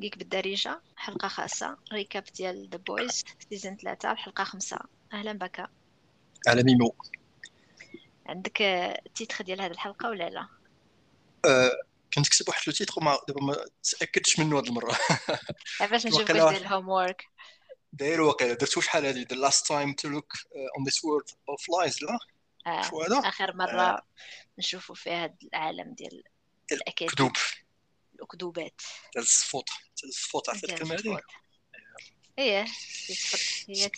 جيك بالدارجة حلقة خاصة. ريكاب ديال ذا بويز سيزون ثلاثة الحلقة خمسة. أهلا بك على ميمو عندك التيتر ديال هذه الحلقة ولا لا؟ أه كنت كتب واحد لو تيتر ما دابا ما تأكدتش منه هذه المرة. باش نشوف واش ديال الهوم وورك داير واقيلا. درتو شحال هذه ذا لاست تايم تو لوك اون ذيس وورد اوف لايز لا؟ آه. شو هذا؟ آخر مرة آه. نشوفوا فيها هذا العالم ديال الاكاذيب ديال الصفوط الصفوط عرفت الكلمة هذه هي هي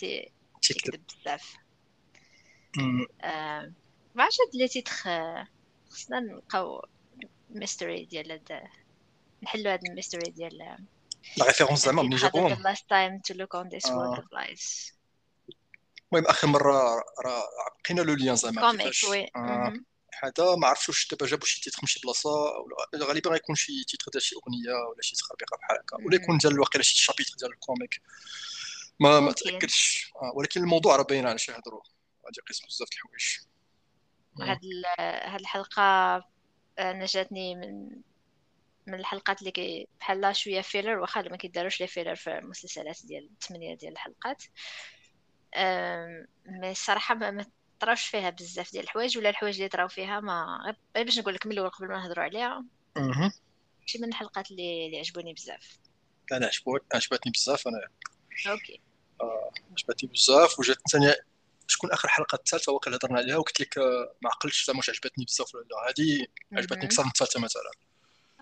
تكذب بزاف. آه. ما عرفتش هاد لي تيتر خصنا نلقاو ميستري ديال هاد نحلو هاد الميستري ديال لا ريفيرونس زعما منين جابوهم last time to look on this world of lies. المهم آخر مرة راه بقينا le lien زعما كيفاش؟ آه. هذا ما عرفتش واش دابا جابوا شي titre من شي بلاصة ولا غالبا غيكون شي titre ديال شي أغنية ولا شي تخربيقه بحال هكا ولا يكون ديال واقيلا شي chapitre ديال ال comic. ما ما تأكدش. آه. ولكن الموضوع راه باين على شي يهضروا غادي يقيس بزاف د الحوايج. هاد هاد الحلقة أنا جاتني من من الحلقات اللي كي بحال شوية filler واخا ما كيداروش لي filler في المسلسلات ديال الثمانيه ديال الحلقات. mais الصراحه ما طراوش فيها بزاف ديال الحوايج ولا الحوايج اللي طراو فيها ما غير باش نقول لك من الأول قبل ما نهضروا عليها شي من الحلقات اللي اللي عجبوني بزاف. أنا عجبتني بزاف أنا okay. آه عجبتني بزاف وجات ثاني شكون آخر حلقة الثالثه واقيلا هضرنا عليها وقلت لك آه، ما عقلتش زعما واش عجبتني بزاف ولا لا. هذه عجبتني أكثر من الثالثه مثلا.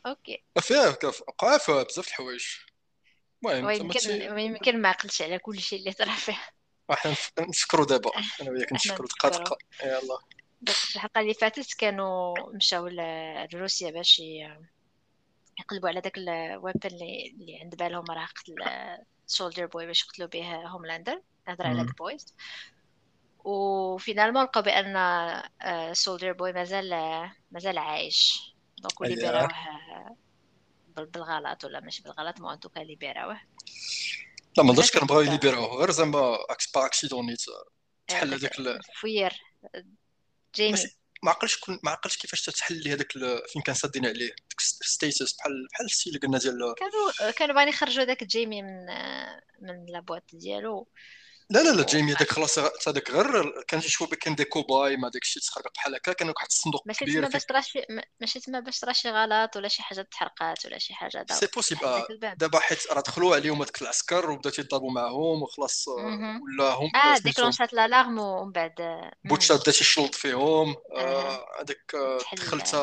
okay. فيها وقع فيها بزاف الحوايج. المهم يمكن يمكن ما عقلتش على كل شيء اللي طرا فيه إحنا نفكروا دابا. أنا وياك نفكروا دقه دقه يلا. الحلقة اللي فاتت كانوا مشاو لروسيا باش يقلبوا على داك weapon اللي, اللي عند بالهم راه قتل Soldier Boy باش يقتلوا به Homelander هضر على ال Boys و finalement لقوا بأن Soldier آه، Boy مازال مازال عايش. دونك ليبيراوه بالغلط ولا ماشي بالغلط مو أنتو ليبيراوه لا ما كان كنبغيو يليبيراوه غير زعما با اكسيدونيت تحل هذاك فوير جيمي ما عقلش كن ما عقلش كيفاش تتحل لي هذاك فين كان سادين عليه ديك ستيتس بحال بحال السي اللي قلنا ديال كانوا كانوا باغيين يخرجوا داك جيمي من من لابواط ديالو لا لا لا جيمي هذاك خلاص هذاك غير كان يشوفوا بك كان دي كوباي ما داك الشيء تخربق بحال هكا كان واحد الصندوق ماشي تما باش طرا شي ماشي تما باش طرا شي غلط ولا شي حاجة تحرقات ولا شي حاجة سي بوسيبل دابا حيت راه دخلوا عليهم هذوك العسكر وبداو تيضربوا معاهم وخلاص ولا هم آه ديكلونشات l'alarme ومن بعد Butcher بدا تيشلط فيهم. هذاك دخلت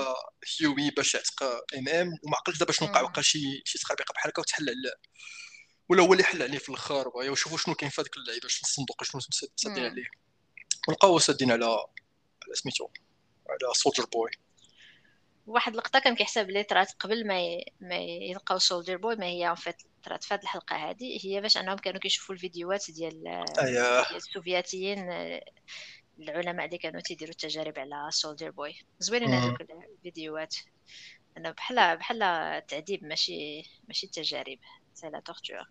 هيوي باش يعتق MM وما عقلتش دابا شنو وقع وقع شي شي تخربيقه بحال هكا وتحل ولا هو اللي حل عليه في الآخر بغا يشوفوا شنو كاين في هذيك اللعيبه الصندوق شنو سادين عليه ولقاو سادين على على سميتو على سولجر بوي واحد اللقطة كان كيحسب بلي طرات قبل ما ي... ما يلقاو Soldier Boy ما هي فيت طرات في هذه الحلقة هذه هي باش أنهم كانوا كيشوفوا الفيديوهات ديال أيه. ديال السوفياتيين العلماء اللي كانوا تيديروا التجارب على Soldier Boy زوينين هذوك الفيديوهات. أنا بحال بحال تعذيب ماشي ماشي تجارب. c'est la torture.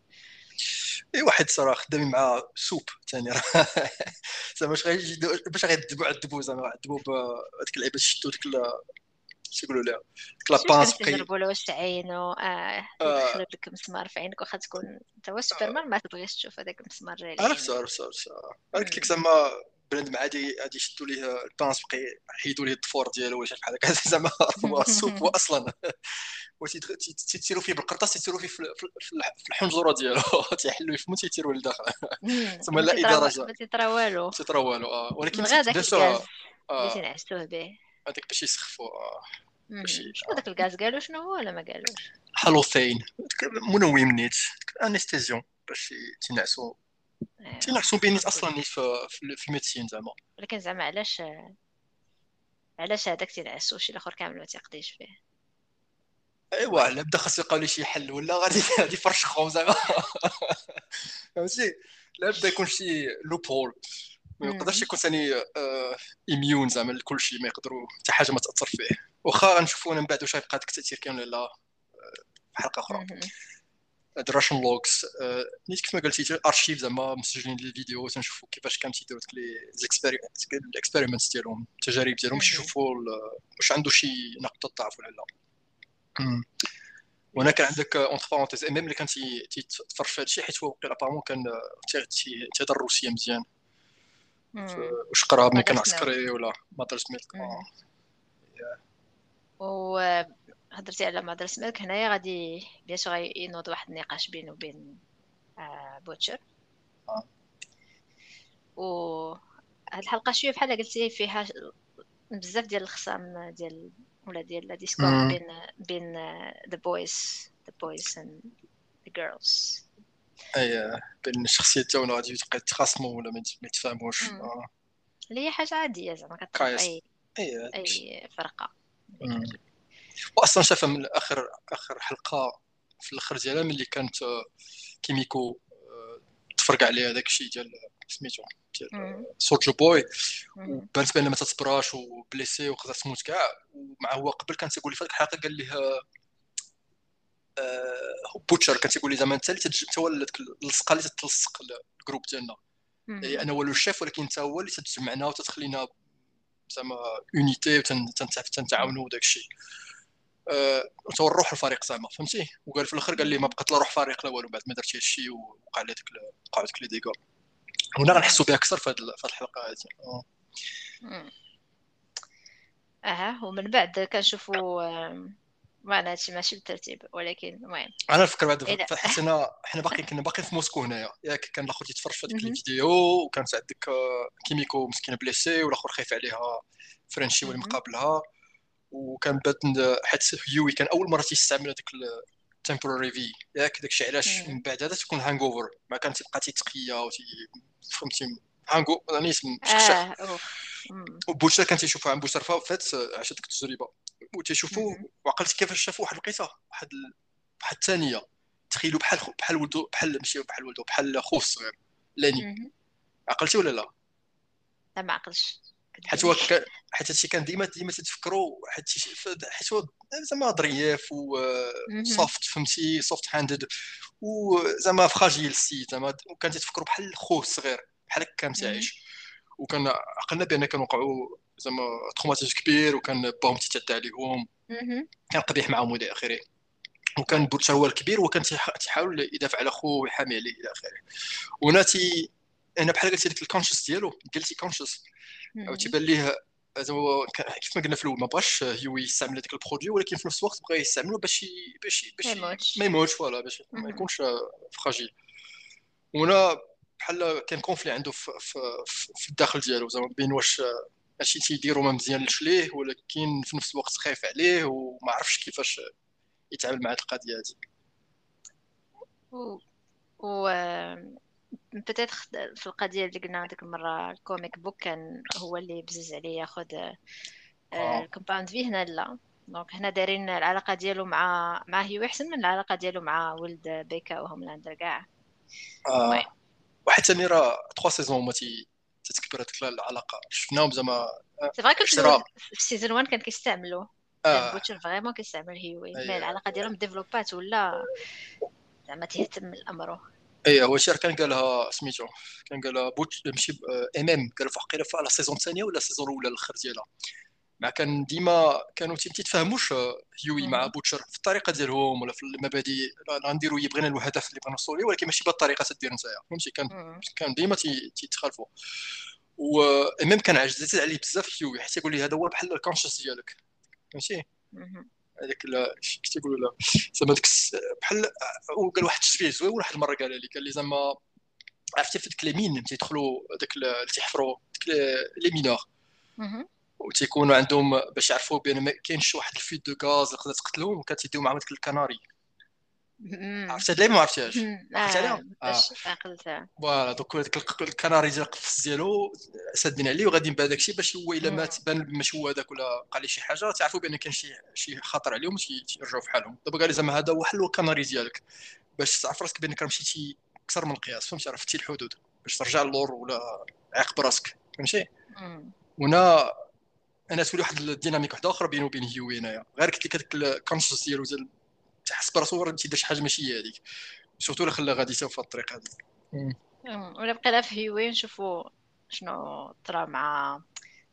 إي واحد صراحة خدامين مع supe ثاني. زعما باش غيجي باش غيدبوا عذبوا زعما عذبوا بهذيك اللعيبة شدوا ديك شو يقولوا لها ديك la pince بقي يضربوا له؟ واش عينو؟ آه يدخل لك مسمار في عينك واخا تكون انت هو سوبرمان ما تبغيش تشوف هذاك المسمار عرفت عرفت عرفت قلت لك زعما بنادم عادي غادي يشدوا ليه ال pince بقي يحيدوا ليه الضفور ديالو ولا شي بحال هكا زعما هو هو أصلا. تيتيروا فيه بالقرطاس تيتيروا فيه في الحنجرة ديالو. تيحلوا يفهموا تيتيروا لداخل. زعما لا إدارة ما تيطرا والو. تيطرا والو آه. ولكن غير داك الغاز. اللي آه. تنعسوه به. هذاك باش يسخفوا آه. شنو داك الغاز؟ قالوا شنو هو ولا ما قالوش؟ halothane. منوم نيت. anesthésiant. باش تنعسوا. أيوة. تنعسوا بينيت أصلا في, في ال médecine زعما ولكن زعما علاش علاش هذاك تينعسو شي الآخر كامل ما تيقضيش فيه؟ ايوا على بدا خاص يلقاو شي حل ولا غادي غادي يفرشخهم زعما. فهمتي؟ لا بدا يكون شي loophole ما يقدرش يكون ثاني immune زعما لكل شيء ما يقدروا حتى حاجة ما تأثر فيه. واخا غنشوفوا من بعد واش غيبقى داك التأثير كامل ولا في حلقة أخرى. ال Russian logs نيت كيف ما قلتي ارشيف زعما مسجلين الفيديو تنشوفوا كيفاش كان تيديروا ديك ال experiments ديالهم التجارب ديالهم باش يشوفوا واش عنده شي نقطه ضعف ولا لا وهنا كان عندك entre parenthèses MM اللي كان تيتفرج في هذا الشيء حيت هو وقيلا apparemment كان تيهضر الروسيه مزيان واش قراها ملي كان عسكري ولا مدرسة ملك و هضرتي على Mother's Milk هنايا غادي bien sûr ينوض واحد النقاش بينه وبين آه، Butcher. آه. و هاد الحلقة شوية بحال قلتي فيها بزاف ديال الخصام ديال ولا ديال ال discorde بين بين the boys the boys and the girls أي بين الشخصيات تاعنا غادي يتخاصموا ولا ما يتفاهموش اللي هي حاجة عادية زعما كتعرف اي أي, فرقة. واصلا شافها من اخر آخر حلقة في الأخر ديالها ملي كانت Kimiko تفرق عليها داك الشيء ديال سميتو ديال Soldier Boy. وبانت بان ما تتبراش و blessée وقدر تموت كاع. ومع هو قبل كان تيقول لي في الحلقة قال ليه آه Butcher كان تيقول لي زعما أنت اللي أنت هو اللصقه اللي تتلصق ال groupe ديالنا. يعني أنا هو الشيف ولكن أنت هو اللي تتجمعنا وتتخلينا زعما unité وتنتعاونوا وداك الشيء. أه الروح الفريق زعما فهمتي؟ وقال في الآخر قال لي ما بقات لا روح فريق لا والو بعد ما درتي هادشي وقع لي ديك وقعوا ديك لي ديكا هنا غنحسوا بها أكثر في هذه الحلقة هذه أها ومن بعد كنشوفوا معنا هادشي ماشي بالترتيب ولكن المهم. أنا نفكر بعد حسنا حنا باقي كنا باقيين في موسكو هنايا. ياك كان الآخر تيتفرج في هذيك الفيديو وكانت عندك آه، Kimiko مسكينة blessée والآخر خايف عليها فرنشي واللي مقابلها. وكان بات حيت يوي كان أول مرة تيستعمل هذاك التمبوراري في ياك داكشي علاش من بعد هذا تكون هانغ اوفر ما كان تيبقى تيتقيا وتي فهمتي هانغو يعني اسم شخشخ وبوشا كان تيشوفها عن بوشا فات عاش ديك التجربة. وتيشوفوا وعقلت كيفاش شافوا واحد الوقيته واحد واحد الثانية. تخيلوا بحال بحال ولدو بحال ماشي بحال ولدو بحال خوه الصغير لاني. عقلتي ولا لا؟ لا ما عقلش. حيت هو حيت هادشي كان ديما ديما تتفكروا حيت حيت هو زعما ظريف و soft فهمتي؟ soft handed وزعما fragile السيد زعما وكان تتفكروا بحال خوه الصغير بحال هكا كان تعيش. وكان عقلنا بأن كان وقعوا زعما traumatisme كبير وكان باهم تيتعدى عليهم. كان قبيح معاهم والى آخره. وكان Butcher هو الكبير وكان تيحاول يدافع على خوه ويحامي عليه إلى آخره. وهنا تي هنا بحال قلتي ديك ال conscience ديالو قلتي conscience أو تيبان ليه زعما كيف ما قلنا في الأول ما بغاش هو يستعمل هذاك ال produit ولكن في نفس الوقت بغى يستعملو باش باش باش ما يموتش voilà باش ما يكونش fragile. وهنا بحال كان conflit عنده في, في, في الداخل ديالو زعما بين واش ماشي تيديرو ما مزيانش ليه ولكن في نفس الوقت خايف عليه وما عرفش كيفاش يتعامل مع هذه القضية هذه و, و... بتيت في القضية اللي قلنا ديك المرة ال comic book كان هو اللي بزز عليه ياخذ ال Compound V هنا لا. donc هنا دايرين العلاقة ديالو مع مع هيو أحسن من العلاقة ديالو مع ولد Becca و Homelander كاع آه. ثاني راه 3 saison هما تتكبر هذيك العلاقة. شفناهم زعما سي فري كنت في سيزون 1 كان كيستعملوا آه. بوتشر فريمون كيستعمل هيوي مي العلاقة ديالهم ديفلوبات ولا زعما تهتم الأمر. اي هو شير كان قالها سميتو كان قالها بوتش ماشي إم إم قال فقيرة في لا سيزون الثانية ولا السيزون الأولى الآخر ديالها. مع كان ديما كانوا تيتفاهموش هيوي مع بوتشر في الطريقة ديالهم ولا في المبادئ غنديروا بغينا الهدف اللي بغينا نوصلوا ليه ولكن ماشي بهذه الطريقة تدير نتايا. فهمتي؟ كان كان ديما تيتخالفوا وميم كان عجزت عليه بزاف هيوي حتى يقول لي هذا هو بحال الكونشس ديالك. فهمتي؟ هذاك كيف تيقولوا له؟ زعما ديك بحال وقال واحد التشبيه زوين واحد المرة قال لي قال لي زعما عرفتي في ديك لي مين تيدخلوا داك تيحفروا؟ ديك لي مينور. وتيكونوا عندهم باش يعرفوا بأن ما كاينش واحد الفيد دو غاز اللي تقدر تقتلهم كتيديو معاهم ديك الكناري. عرفتي هاد ما عرفتيهاش عرفتي عليها باش عقلتها voilà دوك الكناري ديال القفص ديالو سادين عليه وغاديين بهذاك الشيء باش هو إلا مات بان ماشي هو هذاك ولا وقع ليه شي حاجة تعرفوا بأن كاين شي شي خطر عليهم تيرجعوا في حالهم. دابا قال لي زعما هذا هو حل الكناري ديالك. باش تعرف راسك بأنك راه مشيتي أكثر من القياس فهمتي؟ عرفتي الحدود. باش ترجع للور ولا عاقب راسك فهمتي؟ هنا أنا تولي واحد ال dynamique واحدة أخرى بينه وبين هيوي هنايا غير قلت لك هذاك ال conscience ديالو ديال تحس براسو راه تيدير شي حاجة ماشي هي هذيك surtout إلا خلى غادي في الطريق هذه ولا بقينا في هيوي نشوفوا شنو طرا مع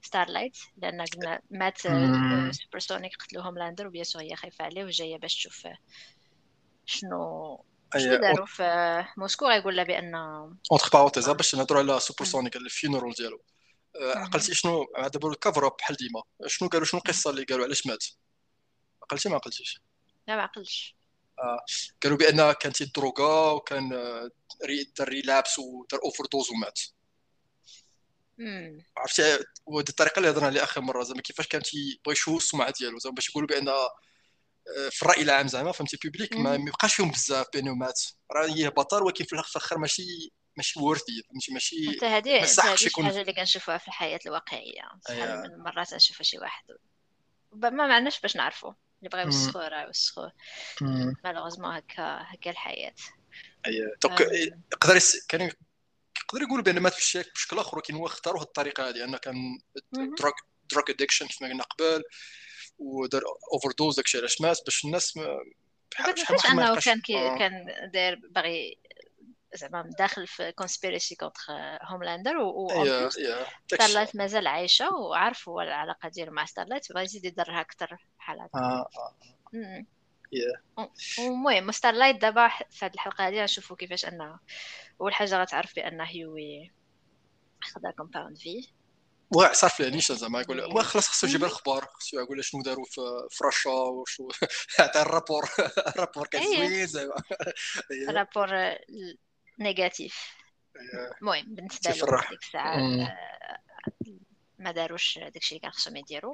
Starlight لأن قلنا مات Supersonic قتلو Homelander و bien sûr هي خايفة عليه وجاية باش تشوف شنو شنو داروا في موسكو. غيقول لها بأن entre parenthèses باش نهضروا على Supersonic ال funeral ديالو. عقلتي شنو؟ دابا ال cover up بحال ديما. شنو قالوا؟ شنو القصة اللي قالوا؟ علاش مات؟ عقلتي ما عقلتيش لا ما عقلتش. آه. قالوا بأن كان تيدروغا وكان دار relapse ودار overdose ومات. عرفتي وهذه الطريقة اللي هضرنا عليها آخر مرة زعما كيفاش كان تيبغي يشوه السمعة ديالو. زعما باش يقولوا بأن في الرأي العام زعما فهمتي public ما يبقاش فيهم بزاف بأنه مات. راه هي بطل ولكن في الأخر ماشي ماشي worthy فهمتي ماشي حتى هذه هذه الحاجة اللي كنشوفوها في الحياة الواقعية. شحال من مرات نشوف شي واحد. ما معناش باش نعرفوا يوسخو راه يوسخو malheureusement هكا هكا الحياة. اييه donc يقدر كان يقدر يقول بأن مات بشكل آخر ولكن هو اختار هذه الطريقة هذه أنه كان drug drug addiction كما قلنا قبل ودار overdose داكشي علاش مات باش الناس ما بحال أنه كان كي آه. كان داير باغي زعما داخل في conspiracy contre Homelander و Starlight مازال عايشة وعرفوا العلاقة ديالو مع Starlight بغا يزيد يضرها أكثر بحال هكا. آه آه. المهم Starlight دابا في هذه الحلقة هذه غنشوفوا كيفاش انها أول حاجة غتعرف بأن هيوي خدا Compound V واه صافي يعني زعما. يقول واه خلاص خصو يجيب الاخبار خصو يقول شنو داروا في رشا وشنو عطى ال rapport. ال rapport كان زوين زعما. rapport négatif. المهم بالنسبة له ديك الساعة آه، ما داروش داكشي اللي كان خصهم يديروا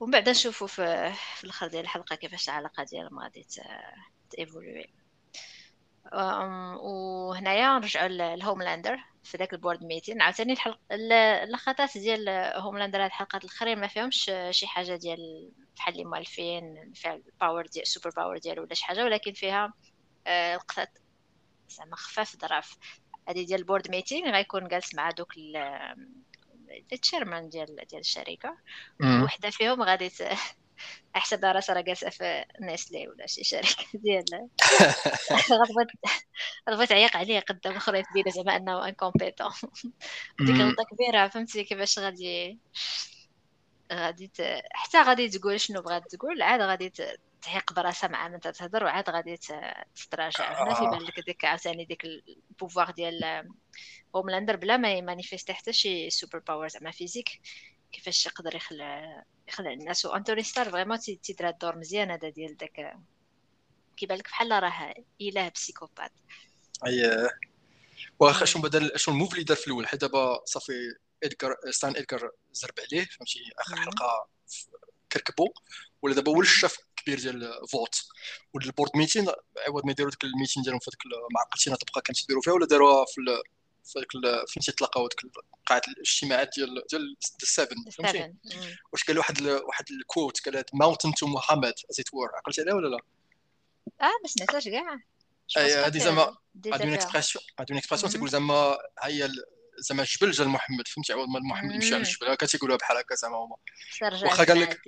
ومن بعد نشوفوا في, في الأخر ديال الحلقة كيفاش العلاقة ديالهم غادي ت évoluer. وهنايا نرجعوا لل Homelander في ذاك ال board meeting. عاوتاني الحلقة اللقطات ديال Homelander هاد الحلقات الأخرين ما فيهمش شي حاجة ديال بحال اللي مؤلفين فيها ال power ديال ال super power ديالو ولا شي حاجة ولكن فيها لقطات زعما خفاف ظراف هذه ديال ال board meeting غيكون جالس مع دوك ال chairmen ديال ديال الشركة. وحدة فيهم غادي احسب راسها راه جالسة في Nestlé ولا شي شركة ديال غضبت غضبت تعيق عليه قدام اخرين تبين زعما أنه incompétent ديك غلطه كبيرة فهمتي كيفاش غادي غادي حتى غادي تقول شنو بغات تقول عاد غادي تعيق براسها مع من تهضر وعاد غادي تتراجع. هنا تيبان لك ديك عاوتاني ديك pouvoir ديال Homelander بلا ما يـ manifesté حتى شي super power زعما physique كيفاش يقدر يخلع يخلع الناس. و Antony Starr vraiment تيدير الدور مزيان هذا ديال داك كيبان لك بحال راه إله psychopathe. أي واخا شنو بدل شنو ال move اللي دار في الأول؟ حيت دابا صافي Edgar Stan Edgar زرب عليه فهمتي؟ اخر حلقة كركبو. ولا دابا هو الشاف كبير ديال Vought وال board meeting عوض ما يديروا ديك ال meeting ديالهم في ديك معقلتين تبقى كانت يديروا فيها ولا داروها في في ديك فين تيتلاقاو ديك قاعه الاجتماعات ديال ديال ال Seven فهمتي؟ واش قال واحد واحد ال quote قال mountain to Muhammad as it were عقلتي عليها ولا لا؟ آه ما سمعتهاش كاع. هذه زعما هذه une expression هذه une expression تيقول زعما هي زعما الجبل جا محمد فهمتي؟ عوض ما محمد يمشي على الجبل. هكا تيقولوها بحال هكا زعما هما. واخا قال لك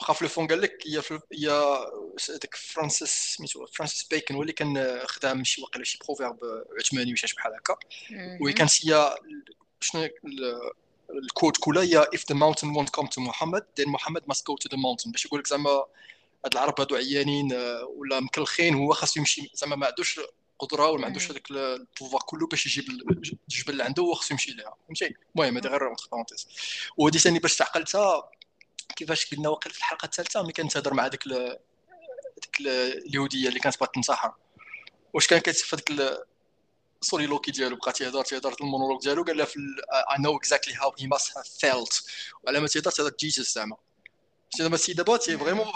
واخا في ال fond قال لك هي هي داك Francis سميتو Francis Bacon هو اللي كان خدام شي واقيلا شي proverbe عثماني ولا شي بحال هكا. وهي كانت هي شنو ال quote كلها هي if the mountain won't come to Muhammad then Muhammad must go to the mountain. باش يقول لك زعما هاد العرب هادو عيانين ولا مكلخين هو خاصو يمشي زعما ما عندوش قدرة ولا ما عندوش هذاك ال pouvoir كله باش يجيب الجبل اللي عنده هو خاصو يمشي ليها. فهمتي؟ المهم هذه غير parenthèse وهذه ثاني باش تعقلتها كيفاش قلنا واقيلا في الحلقة الثالثة ملي كانت تهضر مع ديك ديك اليهودية اللي كانت بغات تنتحر واش كان كيتف هذيك سوري لوكي ديالو بقى تيهضر تيهضر المونولوج ديالو قال لها في اي نو اكزاكتلي هاو هي ماست هاف فيلت وعلى ما تيهضر تيهضر جيسوس زعما. زعما السيد دابا تي فريمون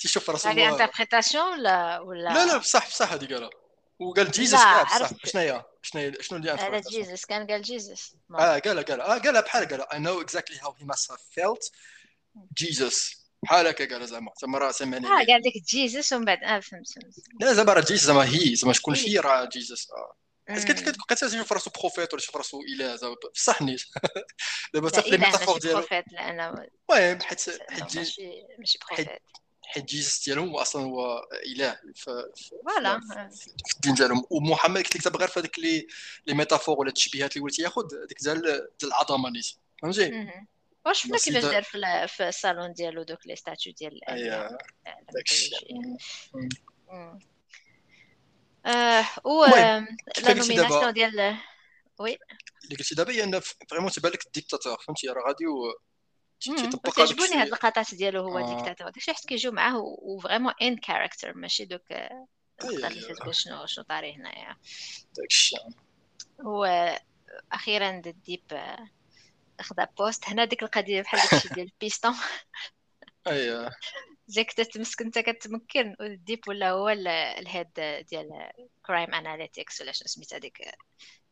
تيشوف راسو هذه انتربريتاسيون ولا ولا لا لا بصح بصح هذه قالها وقال جيزس بصح شنو هي؟ شنو هي؟ شنو اللي هذا Jesus كان قال Jesus آه قالها قالها آه قالها بحال قالها know exactly how he must have felt. Jesus بحال هكا قالها زعما. زعما راه سمعني. آه قال لك Jesus ومن بعد آه فهمت لا زعما راه Jesus زعما هي زعما شكون شي راه Jesus آه. حيت كنت كتبقى تشوف راسو prophète ولا تشوف راسو إله زعما بصح نيت دابا حتى في les métaphores ديالو. المهم حيت حيت ماشي prophète. حيت Jesus ديالهم هو أصلا هو إله في voilà. في الدين ديالهم. ومحمد قلت لك دابا غير في هذيك les les métaphores ولا التشبيهات اللي وليتي ياخذ ديك ديال العظمه نيت فهمتي؟ وشفنا كيفاش دار في, في الصالون ديالو دوك les statues ديال آه و la nomination ديال oui. اللي قلتي دابا هي ان vraiment تبان لك الديكتاتور فهمتي؟ راه غادي كيعجبوني هاد اللقطات ديالو هو. ديكتاتور داكشي حيت كيجيو معاه و vraiment in character ماشي دوك اللقطات اللي كتقول شنو شنو طاري هنايا داكشي و أخيرا الديب خدا بوست هنا ديك القضية بحال داكشي ديال البيستون اييه جاك تتمسك أنت كتمكن والديب ولا هو الهيد ديال كرايم اناليتيكس ولا شنو سميت هذيك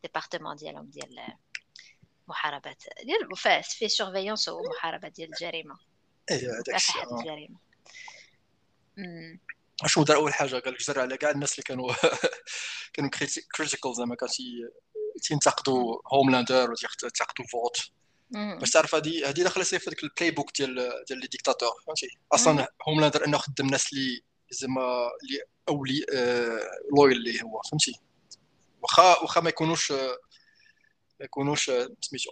ديبارتمون ديالهم ديال محاربات ديال الوفاس في سورفيونس ومحاربه ديال الجريمه اييه هذاك الشيء الجريمه شنو دار أول حاجة؟ قال لك جرى على كاع الناس اللي كانوا كانوا critical زعما كانوا تينتقدوا Homelander وتينتقدوا Vought باش تعرف هذه هذه داخلة في هذاك ال playbook ديال ديال les dictateurs فهمتي؟ أصلا Homelander إنه خدم الناس اللي زعما اللي اولي آه loyal اللي هو فهمتي؟ واخا واخا ما يكونوش ما يكونوش سميتو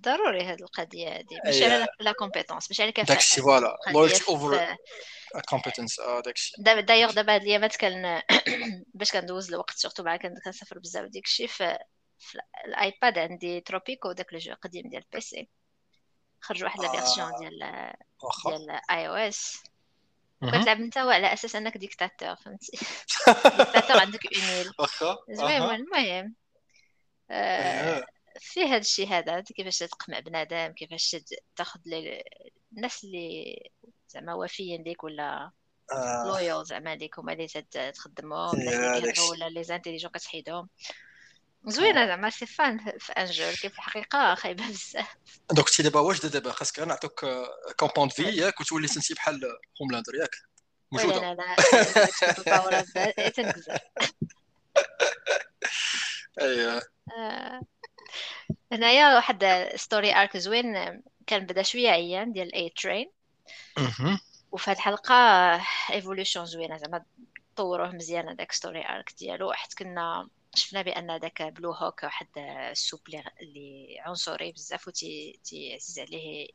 ضروري هذه القضية هذه ماشي على la compétence ماشي على كفاءه داكشي voilà. loyalty over competence آه داكشي. دابا دايوغ دابا هاد الأيامات كان باش كندوز الوقت surtout مع كنسافر بزاف ديك الشيء في ال iPad عندي Tropico داك ال jeu قديم ديال ال PC خرج واحد la version ديال ديال iOS كتلعب انت على أساس أنك ديكتاتور فهمتي؟ ديكتاتور عندك ايميل واخا. زوين المهم. آه، في هذا الشيء هذا كيفاش تقمع بنادم كيفاش تاخذ الناس اللي زعما وافيين ليك ولا لويال آه. زعما ليك هما اللي تخدمهم ولا لي زانتيليجون كتحيدهم زوينه زعما سي فان في انجل كيف الحقيقة خايبه بزاف دوك تي دابا واش دابا خاصك نعطوك كومبوند في ياك وتولي سنتي بحال هوملاندر ياك موجوده لا لا لا تنكزر اييه هنايا واحد story arc زوين كان بدا شوية عيان ديال A-Train وفي هاد الحلقة evolution زوينة زعما طوروه مزيان هذاك story arc ديالو. حيت كنا شفنا بأن داك Blue Hawk واحد ال supe اللي عنصري بزاف وتي عزيز عليه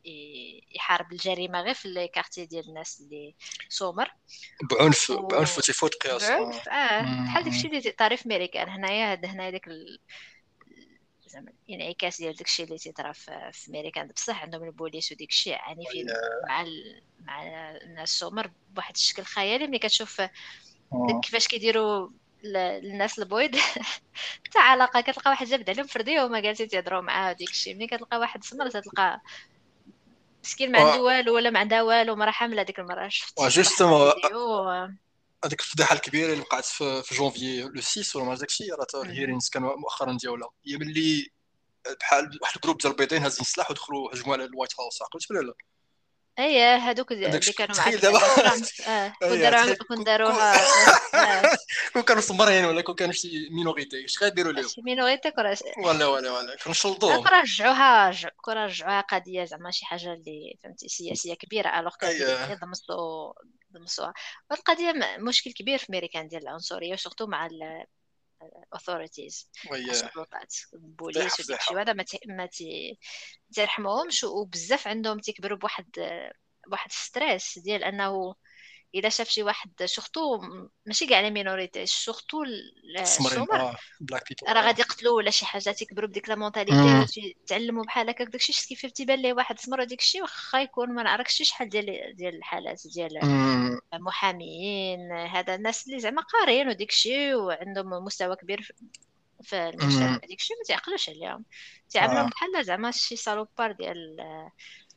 يحارب الجريمة غير في ال quartier ديال الناس اللي سومر. بعنف و... بعنف تيفوت قياس بعنف آه بحال داكشي اللي طاري في ميريكان. هنايا هذا هنا داك ال... زعما انعكاس ديال داكشي اللي تيطرا في ميريكان بصح عندهم البوليس وديك الشيء عنيفين مع ال... مع الناس السومر بواحد الشكل خيالي. ملي كتشوف كيفاش كيديروا الناس البويض حتى علاقة كتلقى واحد جابد عليهم فرديه وما جالسين تيهضروا معاه وديك الشيء ملي كتلقى واحد سمر تلقى مسكين ما عنده والو ولا ما عندها والو مرا حاملة ديك المرة شفت جوستومون هذيك الفضيحة الكبيرة اللي وقعت في, في جونفي لو 6 ولا ما داك الشيء راه الهيرينز كانوا مؤخرا ديالها. هي ملي بحال واحد ال groupe ديال البيضين هازين السلاح ودخلوا هجموا على ال White House عقلت ولا لا؟ إيه هذوك اللي كانوا مع آه كون داروها كون كانوا سمرين ولا كون كانوا شي minorité اش غيديروا لهم شي مينوريتي ولا ولا ولا كانوا شلطوهم. كون رجعوها كون رجعوها قضيه زعما شي حاجة اللي فهمتي سياسية كبيرة الوغ كان ضمسوا ضمسوها القضية مشكل كبير في ميريكان ديال العنصريه و surtout مع ال authorities السلطات البوليس وداك الشيء هذا ما تيرحموهمش وبزاف عندهم تيكبروا بواحد بواحد stress ديال أنه الا شاف شي واحد surtout ماشي كاع les minorités surtout السمر راه غادي يقتلوا ولا شي حاجة تيكبروا بديك la mentalité تعلموا بحال هكاك داكشي كيف تيبان ليه واحد سمر ديك الشيء واخا يكون ما نعرفش شحال ديال ديال الحالات ديال محاميين هذا الناس اللي زعما قاريين وديك الشيء وعندهم مستوى كبير في المجتمع. ديك الشيء ما تعقلوش عليهم. تعاملوا آه. بحال زعما شي salopard ديال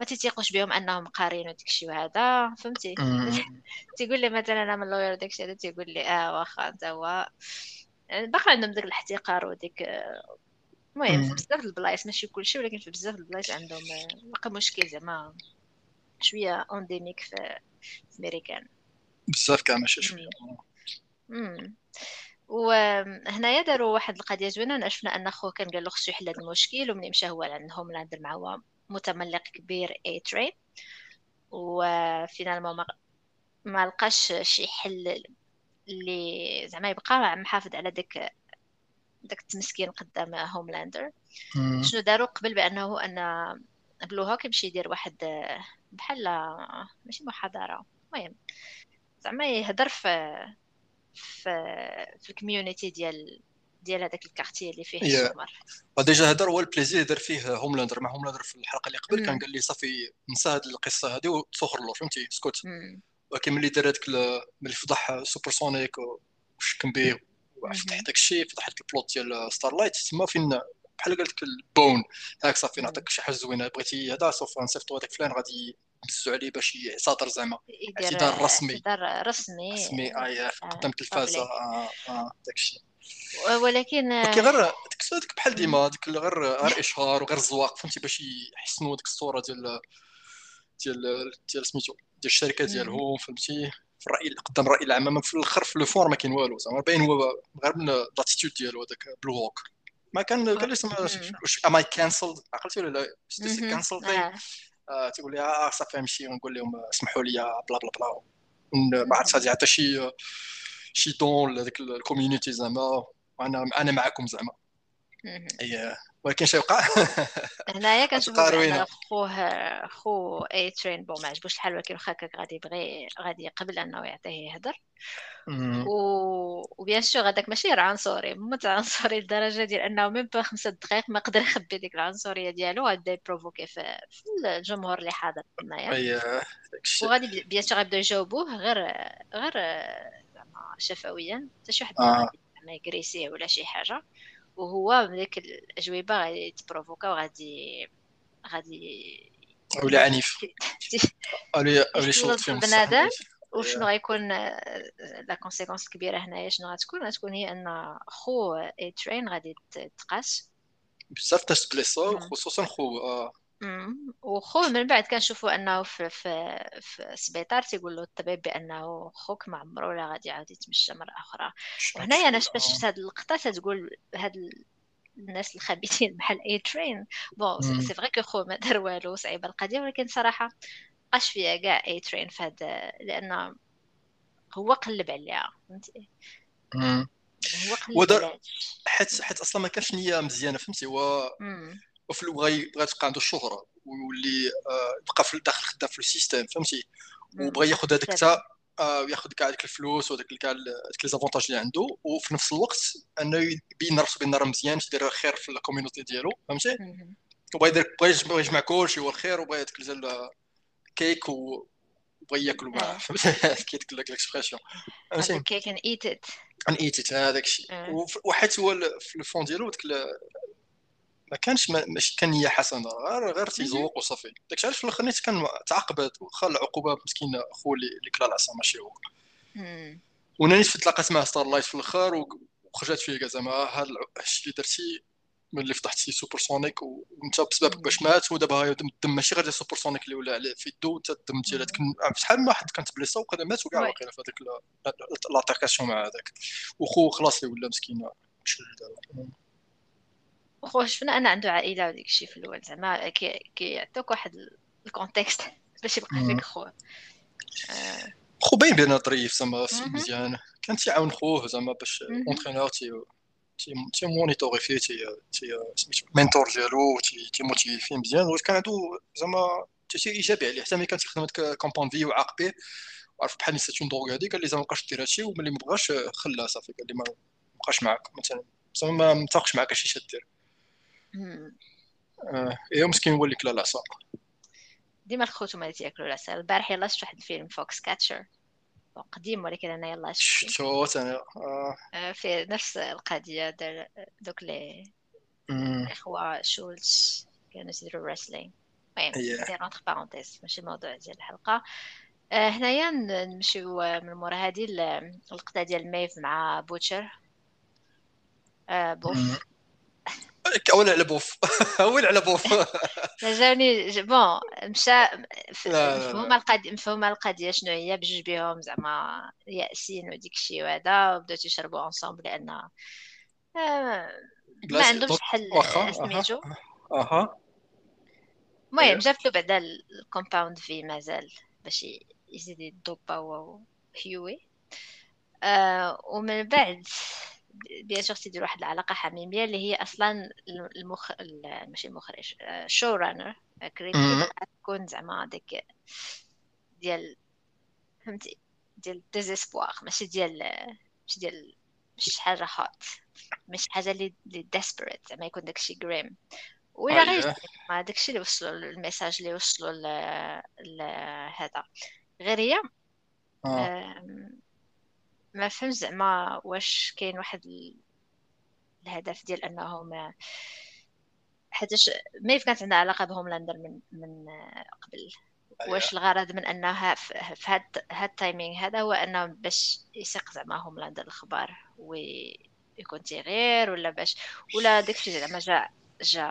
ما تيثيقوش بهم أنهم قارين وديك الشيء وهذا فهمتي؟ تيقول لي مثلا أنا من lawyer وداك الشيء هذا تيقول لي آه واخا أنت هو. باقي عندهم داك الاحتقار وديك المهم في بزاف البلايص ماشي كلشي ولكن في بزاف البلايص عندهم باقي مشكل زعما شوية endémique في ميريكان بزاف كاع ماشي شوية. وهنايا داروا واحد القضية زوينة شفنا أن خوه كان قال له خصو يحل هذا المشكل ومني مشى هو لعندهم لاندر مع هو متملق كبير A-Train و finalement ما, ما لقاش شي حل اللي زعما يبقى محافظ على داك داك التمسكين قدام هوملاندر شنو داروا قبل بأنه أن Blue Hawk يمشي يدير واحد بحال ماشي محاضرة. المهم زعما يهضر في في في ال community ديال ديال هذاك ال quartier اللي فيه yeah. déjà هذا هو ال plaisir دار فيه هوملاندر مع هوملاندر في الحلقة اللي قبل كان قال لي صافي نسى هذه القصة هذه وتسخر له فهمتي؟ سكوت. ولكن ملي دار هذاك ملي فضح Supersonic وشكم به وفتح داك الشيء فتح ال plot ديال Starlight تما فين؟ بحال قال لك ال bon. هاك صافي نعطيك شي حاجة زوينة. بغيتي هذا سوف نصيفطو هذاك فلان غادي نهزو عليه باش يعتذر زعما. اعتذار رسمي. اعتذار رسمي. رسمي. آه قدام التلفازه آه آه داك الشيء. ولكن كي غير ديك بحال ديما ديك غير غير إشهار وغير الزواق فهمتي باش يحسنوا ديك الصورة ديال ديال ديال سميتو ديال الشركة ديالهم فهمتي في الرأي قدام الرأي العام. في الآخر في الفور ما كاين والو زعما باين هو غير من l'attitude ديالو هذاك Blue Hawk ما كان قال لي واش am I cancelled عقلتي ولا لا؟ cancelled تقول لي آه صافي نمشي ونقول لهم اسمحوا لي بلا بلا بلا. ما عرفتش غادي حتى شي شي don لهذيك ال community زعما أنا أنا معكم زعما. ولكن شي وقع؟ هنايا كنشوفو خوه خو A-Train bon ما عجبوش الحال ولكن واخا هكاك غادي يبغي غادي يقبل أنه يعطيه يهضر و و bien sûr هذاك ماشي عنصري موت عنصري لدرجة ديال أنه même pas خمسة دقائق ما قدر يخبي ديك العنصرية ديالو غادي يprovoquer في, الجمهور اللي حاضر تمايا وغادي bien sûr غيبداو يجاوبوه غير غير شفويا حتى شي واحد ما يagresser يه ولا شي حاجة. وهو من ديك الأجوبة غادي تprovoqua وغادي غادي ولا عنيف. ولا شوط فيهم بنادم وشنو غيكون la conséquence الكبيره هنايا شنو غتكون؟ غتكون هي أن خو A-Train غادي تقاس. بزاف تاع تبليصو خصوصا خو آه. وخو من بعد كنشوفوا أنه في في في السبيطار تيقول له الطبيب بأنه خوك ما عمره ولا غادي يعاود يتمشى مرة أخرى. وهنايا أنا باش شفت هذه اللقطه تتقول هاد الناس الخبيثين بحال A-Train bon c'est vrai que خو ما دار والو صعيبة القضية ولكن صراحة بقاش فيها كاع A-Train هذا لأن هو قلب عليها فهمتي؟ هو قلب حيت حيت أصلا ما كانش نية مزيانة فهمتي؟ هو وفي بغى بغى تبقى عنده الشهرة ويولي آه، يبقى في داخل خدام في ال système فهمتي؟ وبغى ياخذ هذاك حتى آه، وياخذ كاع ديك الفلوس وداك كاع ديك les avantages اللي عنده وفي نفس الوقت أنه يبين راسو بان راه مزيان يدير الخير في ال community ديالو فهمتي؟ وبغى يدير بغى يجمع كلشي هو الخير وبغى ياكل زال كيك و بغى ياكل معاه فهمتي؟ كي ديك ال expression فهمتي؟ كيك ان ايت ات ان ايت ات هذاك الشيء. وحيت هو في ال fond ديالو ديك ما كانش ماشي كان نيه حسنه غير غير تيزوق وصافي. داكشي علاش في الآخر نيت كان تعاقبات وخا العقوبة مسكين خو اللي كلا العصا ماشي هو. وناني تلاقات مع Starlight في الآخر وخرجت فيه زعما هذا الشيء اللي درتي ملي فتحتي Supersonic وأنت بسبب باش مات ودابا الدم ماشي غير Supersonic اللي ولا عليه في يدو حتى الدم ديالك شحال من واحد كانت بليصة وقد مات وكاع واقيلا في هذيك l'altercation مع هذاك. وخو خلاص اللي ولا مسكين وخو شفنا أنا عنده عائلة وديك الشيء في الأول؟ زعما كيعطوك واحد ال contexte باش يبقى فيك خو آه. خو باين بان ظريف زعما مزيان. كان تيعاون خوه زعما باش entraîneur تي تي monitorer فيه تي تي سميتو mentor ديالو تي motiver مزيان. وكان عنده زعما تاثير إيجابي عليه. حتى ملي كان تيخدم هذاك Compound V وعاق به وعرف بحال c'est une drogue هذيك قال لي زعما مابقاش دير هادشي وملي مبغاش خلاه صافي قال لي ما بقاش معاك. مثلا زعما ما متفقش معاك اش دير. آه إيه مسكين هو اللي كلا العصا ديما الخوت اللي تياكلوا العصا البارح يلا شفت واحد الفيلم Foxcatcher. قديم ولكن أنا يلا شفتو أنا آه. في نفس القضية دار دوك لي إخوة شولز كانوا يديروا wrestling المهم c'est entre parenthèses ماشي الموضوع ديال الحلقة. آه هنايا نمشيو من مورا. هادي اللقطه ديال ميف مع بوتشر آه بوف. أول على بوف أول على بوف جاوني بون مشى مفهومة القضية مفهومة القضية شنو هي؟ بجوج بهم زعما يأسين وديك الشيء وهذا وبداو تيشربوا انصومبل لأن آه، ما عندهمش حل سميتو أها المهم أيوه. جابت له بعدا الكومباوند في مازال باش يزيد يدوبا هو هيوي آه ومن بعد bien sûr تيدير واحد العلاقة حميمية اللي هي أصلا المخ ماشي المخرج showrunner تكون زعما ديك ديال فهمتي؟ ديال désespoir ماشي ديال ماشي ديال مش حاجة hot مش حاجة اللي اللي desperate زعما يكون داكشي grim ولا غير ما داكشي اللي وصلوا ال message اللي وصلوا لهذا غير هي آه. ما فهمت زعما واش كاين واحد الهدف ديال انهم حيتاش ميف كانت عندها علاقة بهوملاندر من من قبل. أيوة. واش الغرض من انها في هاد هاد ال timing هذا هو انه باش يسيق زعما هوملاندر الخبار ويكون تيغير ولا باش ولا داكشي زعما جا جا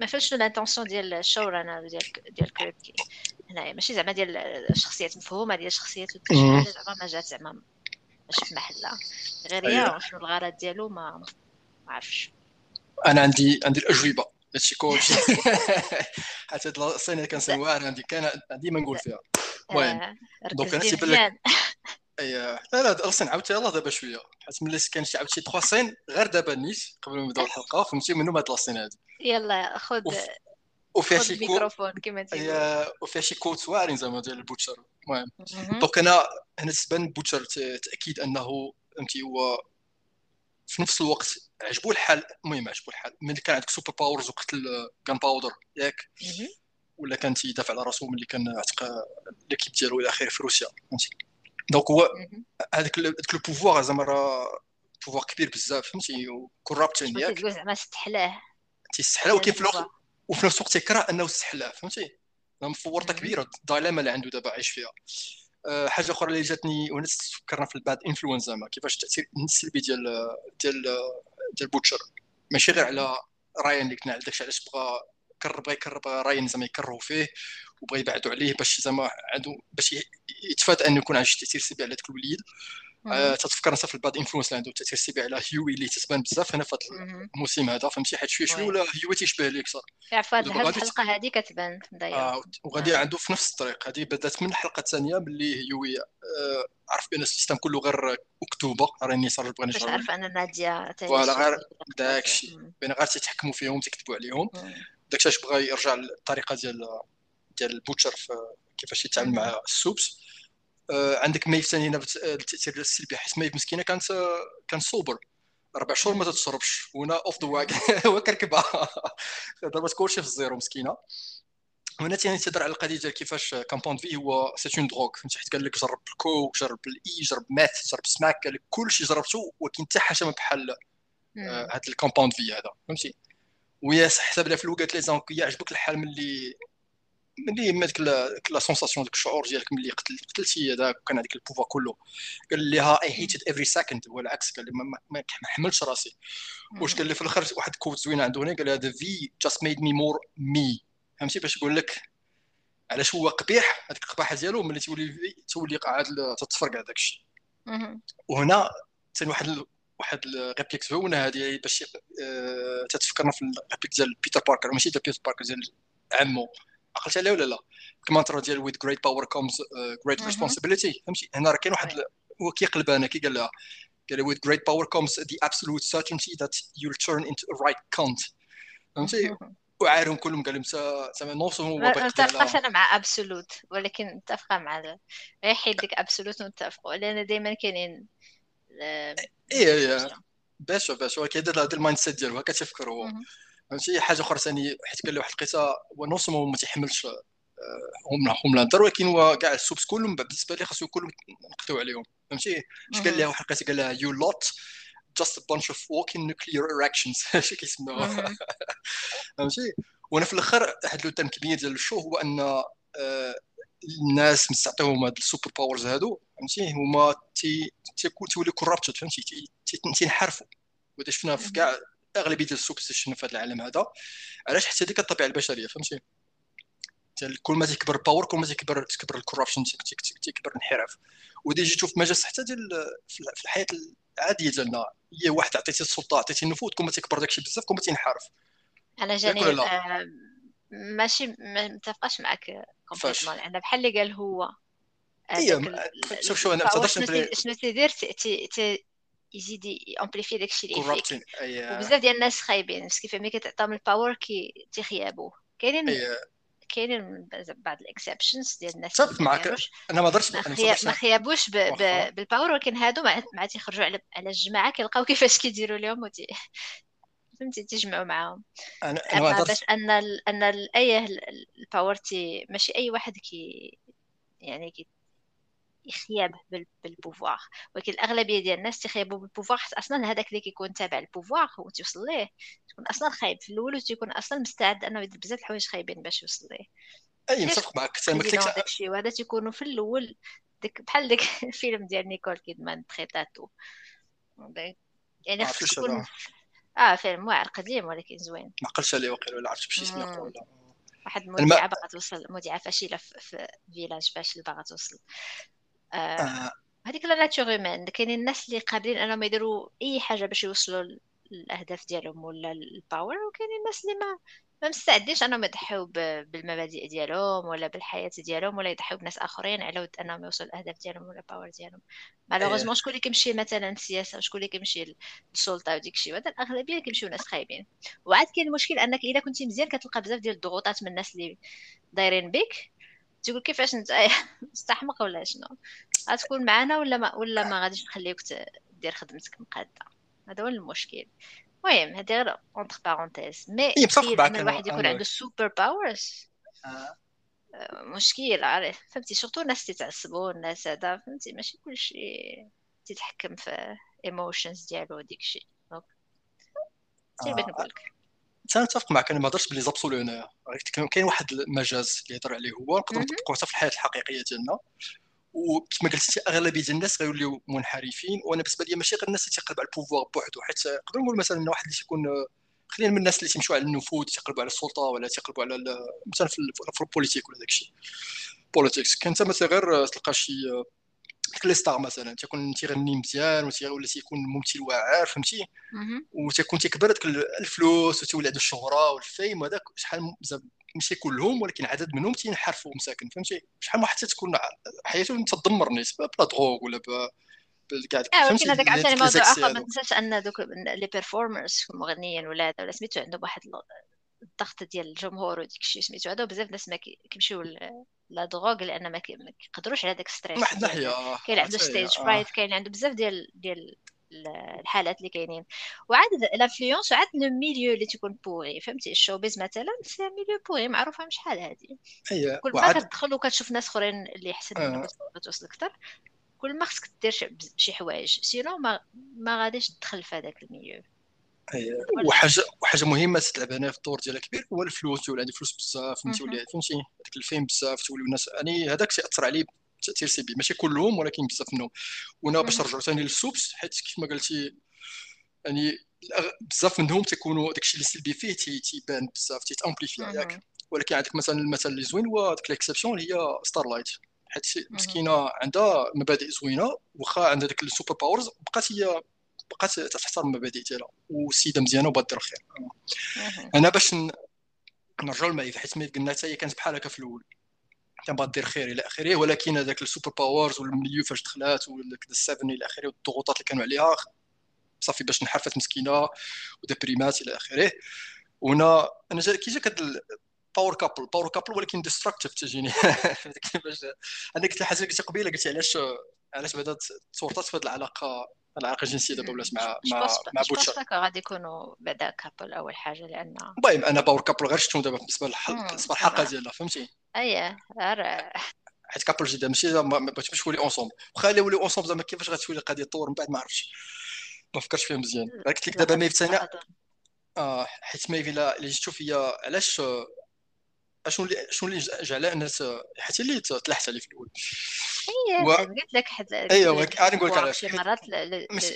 ما فهمتش l'intention ديال ال showrunner ديال ديال Kripke هنايا ماشي زعما ديال الشخصيات مفهومة ديال الشخصيات زعما ما جات زعما ماشي في محلها غير هي أيوة. شنو الغرض ديالو ما عرفتش أنا عندي عندي الأجوبة. هادشي كلشي حتى هاد ال scène كنسمي واعر عندي كان ديما نقول فيها. المهم donc أنا تيبان لك اي لا لا أصلا عاودت يلاه دابا شوية. حيت ملي كان شي عاود شي 3 scènes غير دابا نيت قبل ما نبداو الحلقة فهمتي؟ منهم هاد ال scène هادي؟ يلا خذ وفيها شي ميكروفون كما تقول وفيها شي quotes واعرين زعما ديال البوتشر المهم donc أنا هنا تبان بوتشر تاكيد انه فهمتي هو في نفس الوقت عجبو الحال المهم عجبو الحال ملي كان عندك super powers وقتل Gunpowder ياك ولا كان تيدافع على راسو ملي كان عتق l'équipe ديالو إلى اخره في روسيا فهمتي donc هو هذاك هذاك ال pouvoir زعما راه pouvoir كبير بزاف فهمتي و corrupting ياك زعما استحلاه تيستحلاه ولكن في الوقت وفي نفس الوقت تيكره أنه استحلاه فهمتي؟ مفورطة كبيرة ال dilemma اللي عنده دابا عايش فيها. أه حاجة أخرى اللي جاتني وانا فكرنا في ال bad influence زعما كيفاش التاثير السلبي ديال ديال ديال بوتشر. ماشي غير على راين اللي كنا داكشي علاش بغى كر بغى يكرب راين زعما يكرهوا فيه وبغى يبعدوا عليه باش زعما عنده باش يتفادى أنه يكون عنده تأثير سلبي على ذاك الوليد. آه تتفكر في ال bad influence اللي عنده تاثير سلبي على هيوي اللي تتبان بزاف هنا في هذا الموسم هذا. فهمتي؟ حيت شوية شوية ولا هيوي تيشبه ليه أكثر في هذه الحلقة هذه كتبان آه وغادي عنده في نفس الطريق. هذه بدات من الحلقة الثانية باللي هيوي آه عرف بأن ال système كله غير مكتوبه راني صار نجرب باش عارف أن نادية voilà غير داك الشيء بين غير تيتحكموا فيهم تكتبوا عليهم. داك الشيء بغى يرجع للطريقه ديال ديال البوتشر كيفاش يتعامل مع ال supes. آه، عندك ميف ثاني هنا التاثير السلبي حيت ميف مسكينة كانت كان sober أربع شهور ما تتشربش وهنا off the wagon كركبها ضربت كلشي في ال zéro مسكينة. هنا ثاني تهضر على القضية ديال كيفاش Compound V هو c'est une drogue فهمتي؟ حيت قال لك جرب الكوك جرب ال E جرب meth جرب سماك قال لك كلشي جربته ولكن حتى حاجة ما بحال آه، هذا ال Compound V هذا. فهمتي؟ ويا حسب لها في الوقت لي زونك يعجبك الحال ملي ملي ما ديك لا سونساسيون ديك الشعور ديالك ملي قتل قتلتي هذاك كان هذيك البوفا كله. قال لي ها اي هيتد افري سكند هو العكس قال لي ما, حملتش راسي. واش قال لي في الآخر واحد كوت زوينة عنده هنا قال لي هذا في جاست ميد مي مور مي فهمتي؟ باش يقول لك علاش هو قبيح هذيك القباحة ديالو ملي تولي تولي قاعد تتفرق على داك الشيء. وهنا ثاني واحد واحد ال réplique زوينة هذه باش آه تتفكرنا في ال réplique ديال بيتر باركر ماشي ديال بيتر باركر ديال عمو. عقلت عليه ولا لا؟ الكمانترا ديال with great power comes great responsibility فهمتي؟ هنا راه كاين واحد هو كيقلب أنا كي قال لها قال لها with great power comes the absolute certainty that you'll turn into a right cunt. فهمتي؟ وعارهم كلهم قال لهم زعما نوصل هو ما اتفقش أنا مع absolute ولكن متفقه مع غير حيد ديك absolute نتفقوا لأن دائما كاينين إيه إيه باش باش هو كيدير هذا ال mindset ديالو هكا تيفكر هو. فهمتي؟ حاجة أخرى ثاني حيت قال لي واحد القصة هو نو ما تيحملش Homelander ولكن هو كاع ال supes كلهم بالنسبة لي خاصو كلهم نقطعوا عليهم فهمتي؟ اش قال لها واحد القصة قال لها you lot just a bunch of walking nuclear erections اش كيسموها. فهمتي؟ وأنا في الأخر واحد لو كبير ديال ال show هو أن آه، الناس مستعطيهم هاد ال super powers هادو فهمتي؟ هما تيكون تولي corrupted فهمتي؟ تينحرفوا وهذا شفنا في كاع أغلبية السوبستيشن في هذا العالم هذا. علاش؟ حتى هذيك الطبيعة البشرية فهمتي؟ كل ما تكبر ال power كل ما تكبر تكبر ال corruption تكبر الانحراف. ودي جيتو في مجال حتى ديال في الحياة العادية ديالنا هي واحد عطيتي السلطة عطيتي النفوذ كل ما تكبر داكشي بزاف كل ما تينحرف. أنا جاني آه ماشي ما متفقاش معك complètement أنا بحال اللي قال هو هي شوف شو أنا شنو تيدير يزيد amplifie داكشي اللي فيك وبزاف ديال الناس خايبين كيف ملي كتعطيهم ال power كي تيخيابوا كاينين اي كاينين بعض ال exceptions ديال الناس اللي معك. أنا ما درتش ما خيابوش ب... ب... بال power ولكن هادو مع مع تيخرجوا على على الجماعة كيلقاو كيفاش كيديروا لهم وتي فهمتي؟ تيجمعوا معاهم. أنا أنا باش أن ال... أن ال... اي ال- ال power تي ماشي أي واحد كي يعني كي بال... بال pouvoir. ولكن الأغلبية ديال الناس تيخيبوا بال pouvoir حيت أصلا هذاك اللي كيكون تابع ال pouvoir وتيوصل ليه. تكون أصلا خايب في الأول وتيكون أصلا مستعد أنه يدير بزاف الحوايج خايبين باش يوصل ليه. أي علاش متفق معك داكشي وهذا تيكونوا في الأول ديك بحال ديك الفيلم ديال نيكول كيدمان Prête à tout يعني خصك تكون آه فيلم واعر قديم ولكن زوين. ما عقلتش عليه وقيل ولا عرفت بشي مم. ولا واحد الم- مذيعة باغا توصل مذيعة فاشلة في, في village فاشل باغا توصل. آه آه، هذيك la nature humaine كاينين الناس اللي قادرين انهم يديروا اي حاجة باش يوصلوا للأهداف ديالهم ولا ال power وكاينين الناس اللي ما ما مستعدينش انهم يضحيو بالمبادئ ديالهم ولا بالحياة ديالهم ولا يضحيو بناس آخرين على ود انهم يوصلوا الاهداف ديالهم ولا ال power ديالهم. malheureusement شكون اللي كيمشي مثلا السياسة وشكون اللي كيمشي للسلطة وديك الشيء وهذا الأغلبية اللي كيمشيو ناس خايبين. وعاد كاين المشكل أنك اذا كنتي مزيان كتلقى بزاف ديال الضغوطات من الناس اللي دايرين بك تقول كيفاش انت مستحمق ولا شنو؟ غتكون معانا ولا ما ولا ما غاديش نخليوك دير خدمتك مقادة؟ هذا هو المشكل. المهم هذه غير entre parenthèses mais ان الواحد يكون عنده super powers آه. مشكل عارف؟ فهمتي؟ surtout الناس تيتعصبوا الناس هذا فهمتي؟ ماشي كلشي تيتحكم في emotions ديالو وديك الشيء. donc سير بغيت آه. نقول لك أنا نتفق معك أنا ما هضرتش ب les absolus هنايا. كاين- كاين واحد المجاز اللي يهضر عليه هو نقدروا مهم. نطبقوه حتى في الحياة الحقيقية ديالنا. وكما قلتي أغلبية الناس غيوليو منحرفين وأنا بالنسبة لي ماشي غير الناس اللي تيقلب على ال pouvoir بوحدو. حيت نقدر نقول مثلا واحد اللي تيكون خلينا من الناس اللي تيمشيو على النفوذ تيقلبوا على السلطة ولا تيقلبوا على مثلا في ال politique ولا داكشي. politics كان انت مثلا غير تلقى شي ديك les stars مثلا تيكون تيغني مزيان ولا تيكون ممثل واعر فهمتي مهم. وتكون تيكبر داك الفلوس وتولي عنده الشهرة وال fame وهذاك شحال ماشي كلهم ولكن عدد منهم تينحرفوا مساكن فهمتي شحال واحد تتكون حياته تدمر نيت ب la drogue ولا ب كاع آه ولكن هذاك عاوتاني موضوع آخر ما. تنساش أن دوك les performers المغنيين ولا هذا ولا سميتو عندهم واحد ال- الضغط ديال الجمهور وديك الشيء سميتو هذا بزاف الناس ما كي- كيمشيو la drogue لأن ما كي- ما كيقدروش على داك من stress. واحد الناحية آه، كاين عنده stage آه. fright كاين عنده بزاف ديال ديال ال- الحالات اللي كاينين. وعاد ال influence وعاد le milieu اللي تيكون pourri فهمتي؟ ال showbiz مثلا c'est milieu pourri معروفة من شحال هادي. كل ما كتدخل وكتشوف ناس أخرين اللي أحسن آه. منك كتوصل أكثر كل ما خصك دير شي- حوايج. sinon ما ما غاديش تدخل في هذاك ال milieu. وحاجه وحاجة مهمة تلعب هنا في الدور ديالها كبير هو الفلوس تولي عندي فلوس بزاف مهم. تولي فهمتي داك ال fame بزاف توليو الناس يعني هذاك تاثر عليه تاثير سلبي ماشي كلهم ولكن بزاف منهم وأنا باش. نرجعوا ثاني لل supes حيت كيف ما قلتي يعني بزاف منهم تيكونوا داكشي اللي سلبي فيه تي- تيبان بزاف تيت amplifie ياك. ولكن عندك مثلا المثل اللي زوين هو ديك l'exception اللي هي Starlight حيت. مسكينة عندها مبادئ زوينة واخا عندها ديك ال super powers بقات هي بقات تحترم المبادئ ديالها والسيده مزيانة وبغات دير الخير. أنا باش نرجعوا ل Maeve حيت ملي قلنا حتى هي كانت بحال هكا في الأول. كان دير خير إلى آخره ولكن هذاك ال super powers وال milieu فاش دخلات وداك ال Seven إلى آخره والضغوطات اللي كانوا عليها صافي باش انحرفت مسكينة ودبريمات إلى آخره. وهنا أنا جا كي جاك power couple power couple ولكن destructive تجيني. كيفاش أنا قلت حاجة قلت قبيلة قلت علاش علاش بعدا تورطات في هذه العلاقة العلاقه الجنسيه دابا ولات مع مع مع Butcher. غادي يكونوا بعدا couple أول حاجة لأن المهم أنا power couple غير شفتهم دابا بالنسبة للحلقه مم، بالنسبة للحلقة صراحة. ديالها فهمتي؟ أي غير حيت couple جديدة ماشي ما بغيتش يولي ensemble واخا الا وليو ensemble زعما كيفاش غتولي القضية تطور من بعد ما عرفتش. ما فكرتش فيها مزيان. غير قلت لك دابا Maeve ثاني آه حيت Maeve الا اللي جيت تشوف هي علاش اشنو اللي شنو اللي جعل الناس حيت اللي تلحت عليه في الأول و- قلت لك حد أيوة، أنا نقول لك علاش. شي مرات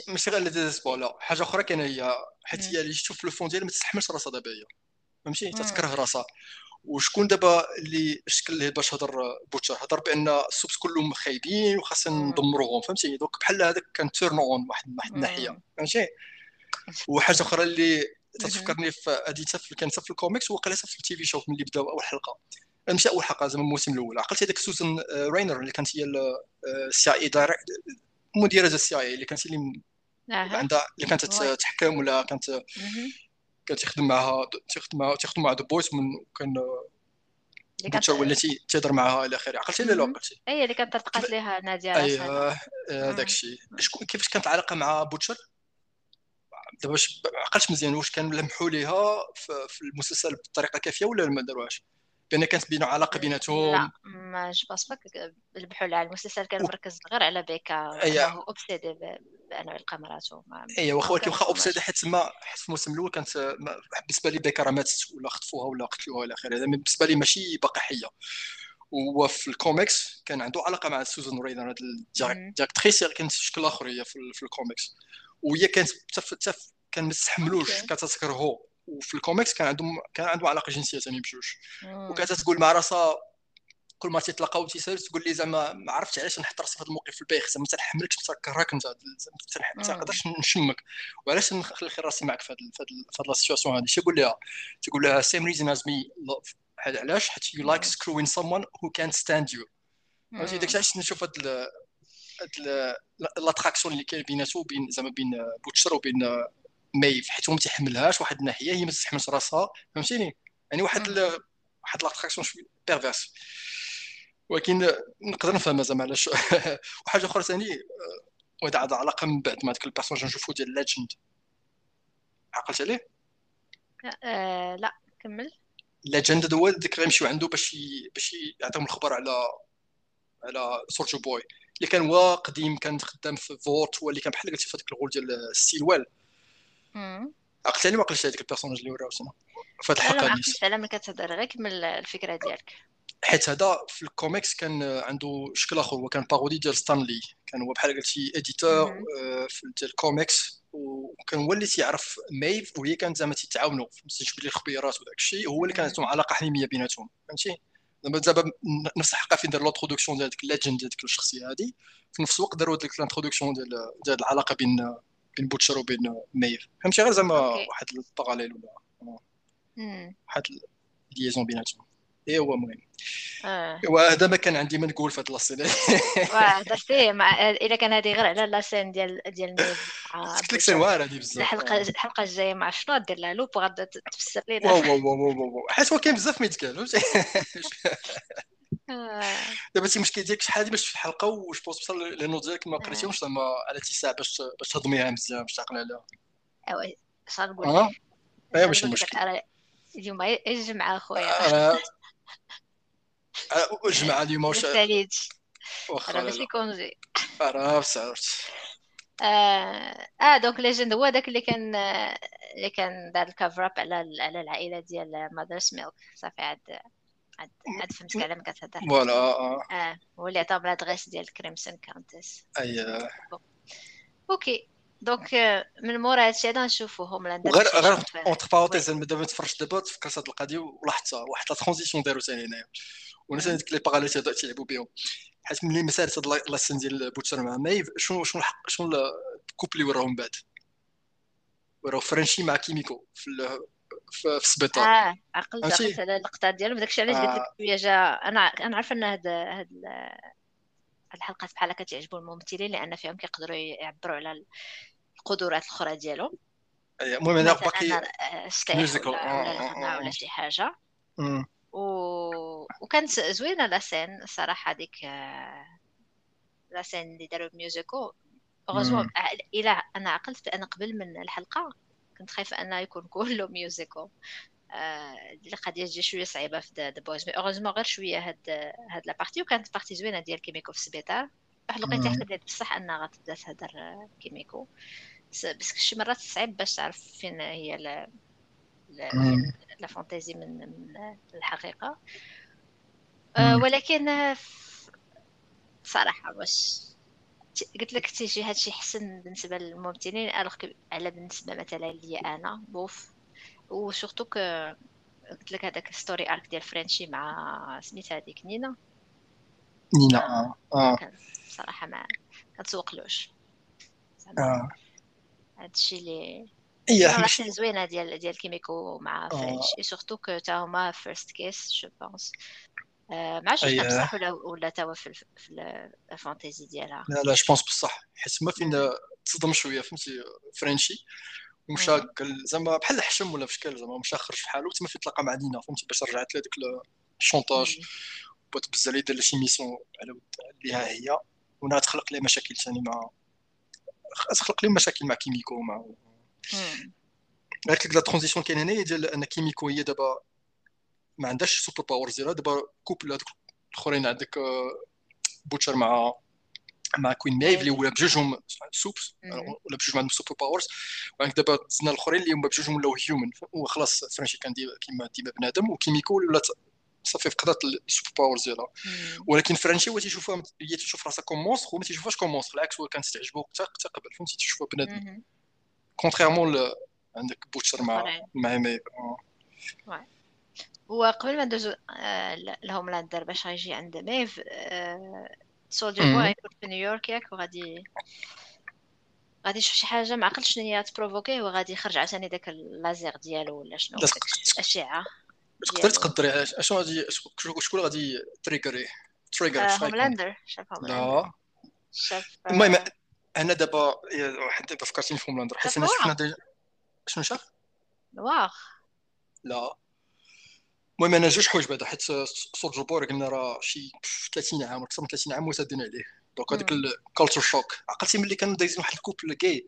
ماشي غير désespoir لا حاجة أخرى كاين هي حيت. هي اللي تشوف le fond ديالها ما تستحملش راسها دابا هي فهمتي. تتكره راسها وشكون دابا اللي الشكل اللي باش هضر بوتشر هضر بأن ال supes كلهم خايبين وخاصنا. ندمروهم فهمتي دوك بحال هذاك كان turn on واحد من واحد. الناحية فهمتي وحاجة أخرى اللي. تتفكرني في هذه حتى في- كانت الكوميكس حتى في ال TV show ملي بداو أول حلقة. ماشي أول حلقة زعما الموسم الأول. عقلتي هذيك سوزان آه، راينر اللي كانت هي ال CIA مديرة ديال ال CIA اللي كانت اللي عندها اللي كانت تحكم ولا كانت كان تخدم معها تخدم معها تخدم مع The Boys من كان بوتشر ولا تيهضر معها إلى آخره. عقلتي ولا لا عقلتي؟ هي اللي كانت تلقات ليها نادية ايوا داك الشيء كيفاش كانت العلاقه مع بوتشر؟ دابا واش عقلت مزيان واش كان لمحوا ليها في المسلسل بطريقة كافية ولا ما داروهاش؟ بأن كانت بينهم علاقة بيناتهم؟ لا moi je pense pas ذبحوا على المسلسل كان مركز غير على بيكا اييه obsédé بانه يلقى مراته ايوا واخا ولكن واخا obsédé حيت تما حيت في الموسم الأول كانت بالنسبة لي بيكا راه ماتت ولا خطفوها ولا قتلوها إلى اخره بالنسبة لي ماشي باقي حيه وفي الكوميكس كان عنده علاقة مع سوزان ريدر هاد ال directrice كانت شكل آخر هي في الكوميكس وهي كانت حتى كان ما تستحملوش كتكرهو وفي الكوميكس كان عندهم كان عندهم علاقة جنسية ثاني بجوج. وكانت تقول مع راسها كل ما تيتلاقاو تيسال تقول لي زعما ما عرفتش علاش نحط راسي في هذا الموقف في البايخ زعما تنحملكش نكرهك انت ما تقدرش نشمك. وعلاش نخلي راسي معك في هذا في هذا ال situation هذه يقول لها تقول لها same reason as me علاش؟ حيت you like screwing someone who can't stand you. فهمتي؟ داك علاش نشوف هاد l'attraction اللي كاين بيناتو بين زعما بين بوتشر وبين مايف حيت هو ما تيحملهاش واحد الناحية هي ما تستحملش راسها. فهمتيني؟ يعني واحد ال... واحد l'attraction شوية perverse ولكن نقدر نفهم زعما علاش. وحاجة أخرى ثاني وهذا عندها علاقة من بعد مع ذاك ال personnage نشوفو ديال ليجند عقلت عليه؟ أه لا كمل. ليجند هو ديك غيمشيو عنده باش باش يعطيهم الخبر على على Soldier Boy. اللي كان هو قديم كان خدام في Vought هو اللي كان بحال قلتي في هذاك ال rôle ديال ستيلويل عقلتني ما قلتش هذيك ال personnage اللي وراو سنة في هذه الحلقة لا ما عقلتش على ملي كتهضر غير كمل الفكرة ديالك. حيت هذا في الكوميكس كان عنده شكل آخر هو كان parodie ديال Stan Lee كان هو بحال قلتي éditeur آه، في الكوميكس وكان هو اللي تيعرف مايف وهي كانت زعما تيتعاونوا تجيب لي الخبيرات وداك الشيء هو اللي كانت عندهم علاقة حميمية بيناتهم فهمتي؟ دابا دابا نفس الحلقة فين دار l'introduction ديال ديك الليجند ديال ديك الشخصية هذه في نفس الوقت داروا ديك ال introduction ديال ديال العلاقة بين بين بوتشر وبين مايف فهمتي؟ غير زعما واحد ال parallèle ولا واحد ال liaison بيناتهم. إيه هو مهم آه. وهذا ما كان عندي ما نقول في هذه la scène واه درتي مع إلا كان هذه غير على la scène ديال ديال قلت لك سنوار هذه بزاف. الحلقة الحلقة الجاية ما شنو دير لها. لوب وغادا تفسر لينا. واو واو واو واو حيت هو كاين بزاف ما يتقال آه. دابا انت المشكل ديالك شحال باش في الحلقة واش بوس بصح لأنه ديالك ما قريتيهمش زعما على تسع باش باش تهضميها مزيان باش تعقل عليها. ايوا اش غنقول لك ايوا ماشي مشكل اليوم الجمعة أخويا. الجمعه اليوم واش واخا ماشي congé. عرفت عرفت آه, آه donc ليجند هو داك اللي كان اللي كان دار ال cover up على على العائلة ديال Mother's Milk صافي عاد عاد عاد فهمت ما كتهضر voilà. آه هو اللي عطاهم l'adresse ديال Crimson Countess et OK. donc من مورا هادشي هذا نشوفو. Homelander غير غير entre parenthèses دابا ما تفرجت دابا تفكرت هاد القضية ولاحظت واحد la transition داروا ثاني هنايا. والناس هذيك لي parallèle تيلعبوا بهم حيت ملي مسالت هاد la scène ديال بوتشر مع مايف شنو شنو شنو ال coupe اللي وراهم بعد؟ وراو فرنشي مع كيميكو في في السبيطار آه عقلت عقلت على اللقطه ديالو داكشي علاش قلت لك آه. شوية جا أنا أنا عارفة إن هاد هاد الحلقات بحال هكا تعجبوا الممثلين لأن فيهم كيقدروا يعبروا على القدرات الأخرى ديالهم. المهم أنا باقي musical ولا, ولا شي حاجة. و... وكانت زوينة la scène الصراحه هذيك la scène اللي داروا musical heureusement إلى أنا عقلت بأن قبل من الحلقة كنت خايفة انه يكون كله musical آه القضية تجي شوية صعيبة في The Boys mais heureusement غير شوية هاد هاد la partie وكانت partie زوينة ديال كيميكو في السبيطار. واحد لقيت حتى بصح أنها غتبدأ تهضر كيميكو. بس شي مرات صعيب باش تعرف فين هي la la fantaisie من من الحقيقة. أه ولكن صراحة واش قلت لك تيجي هادشي حسن بالنسبة للممثلين alors على بالنسبة مثلا ليا أنا bof. و surtout que قلت لك هذاك story arc ديال فرنشي مع سميت هذيك نينا. نينا آه. صراحة ما كنتسوقلوش آه. هادشي اللي هي راسين زوينة ديال ديال كيميكو مع فرنشي سورتو كو تا هما فيرست كيس جو بونس ما عرفتش بصح ولا ولا توا في, في الفانتيزي ديالها لا لا جو بونس بصح حيت ما فين تصدم شوية فهمتي فرنشي ومشى زعما بحال حشم ولا بشكل زعما مشى خرج في حاله تما فين تلاقى مع دينا فهمتي باش رجعت لهذاك الشونطاج. بغات بزاف يدير شي ميسيون على اللي ها هي ونا تخلق لي مشاكل ثاني مع تخلق لي مشاكل مع كيميكو مع هذيك la transition كاين هنايا ديال أن كيميكو هي دابا ما عندهاش super powers ديالها دابا couple هذوك الأخرين عندك بوتشر مع مع كوين ميف اللي ولا بجوجهم supes ولا بجوج عندهم super powers وعندك دابا زنا الأخرين اللي هما بجوجهم ولاو human وخلاص فرانشي كان ديما كيما ديما بنادم وكيميكو ولات صافي فقدت ال super powers ديالها ولكن فرانشي هو تيشوفها هي تيشوف راسها comme monstre هو ما تيشوفهاش comme monstre بالعكس هو كانت تعجبو حتى قبل فهمتي تيشوفها بنادم. contrairement عندك بوتشر مع مع ميف وقبل ما ندوزو آه، لهوملاندر باش غيجي عند ميف سولجر بوي غيكون في نيويورك ياك وغادي غادي يشوف شي حاجة ما عقلتش شنو هي ت provoquer ه وغادي يخرج عاوتاني داك اللازير ديالو ولا شنو الأشعة. تقدر تقدري اشنو غادي شكون غادي تريكري تريجر هوملاندر شاف هوملاندر لا. المهم أنا دابا واحد دابا فكرتيني في هوملاندر حيت أنا شفنا شنو شاف؟ نوار لا. المهم أنا جوج حوايج بعدا حيت سولجر بوي قلنا راه شي 30 عام أكثر من 30 عام وسادين عليه. دونك هذاك الكالتشر شوك عقلتي ملي كانوا دايزين واحد الكوبل كاي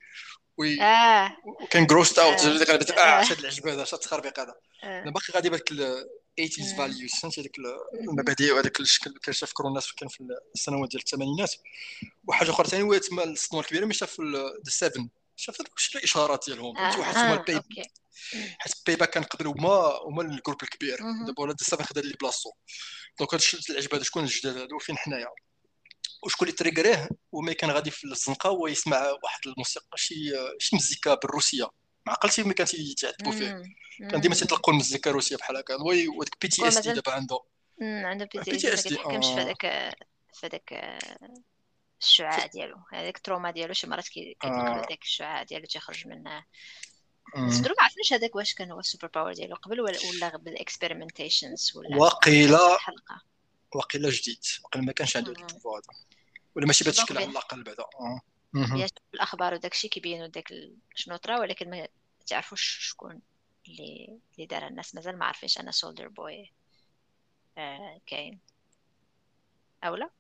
وي آه. وكان جروست اوت آه. آه. شاد العجب هذا شاد التخربيق هذا. أنا باقي غادي بهذاك 80 فاليوز فهمتي هذيك المبادئ وهذاك الشكل اللي كيفكروا الناس كان في السنوات ديال الثمانينات. وحاجة أخرى ثاني هو تما الصدمة الكبيرة ملي شاف ذا سيفن شاف واش الاشارات ديالهم. واحد هما البيب حيت بيبا كان قبل هما هما الجروب الكبير. دابا ولاد السبع خدا اللي بلاصتو. دونك هذا الشيء العجب هذا شكون الجداد هذا وفين حنايا؟ وشكون اللي trigger يه وما كان غادي في الزنقه هو يسمع واحد الموسيقى شي شي مزيكا بالروسيه ما عقلتي ملي كان تيعذبوا فيه كان ديما تيطلقوا المزيكا الروسيه بحال هكا وديك PTSD دابا عنده عنده PTSD ما في هذاك في هذاك الشعاع ديالو هذاك ال trauma ديالو شي مرات كيدخل. داك الشعاع ديالو تيخرج منه بس ما عرفناش هذاك واش كان هو ال super power ديالو قبل ولا ولا بال experimentations ولا وقيلا وقيلا جديد وقيلا ما كانش عنده البوفوار هذا ولا ماشي بهذا الشكل على الأقل بعدا. في الأخبار وداك الشيء كيبينوا داك شنو طرا ولكن ما تعرفوش شكون اللي اللي دار الناس مازال ما عارفينش. أنا سولدر بوي آه كاين. أو لا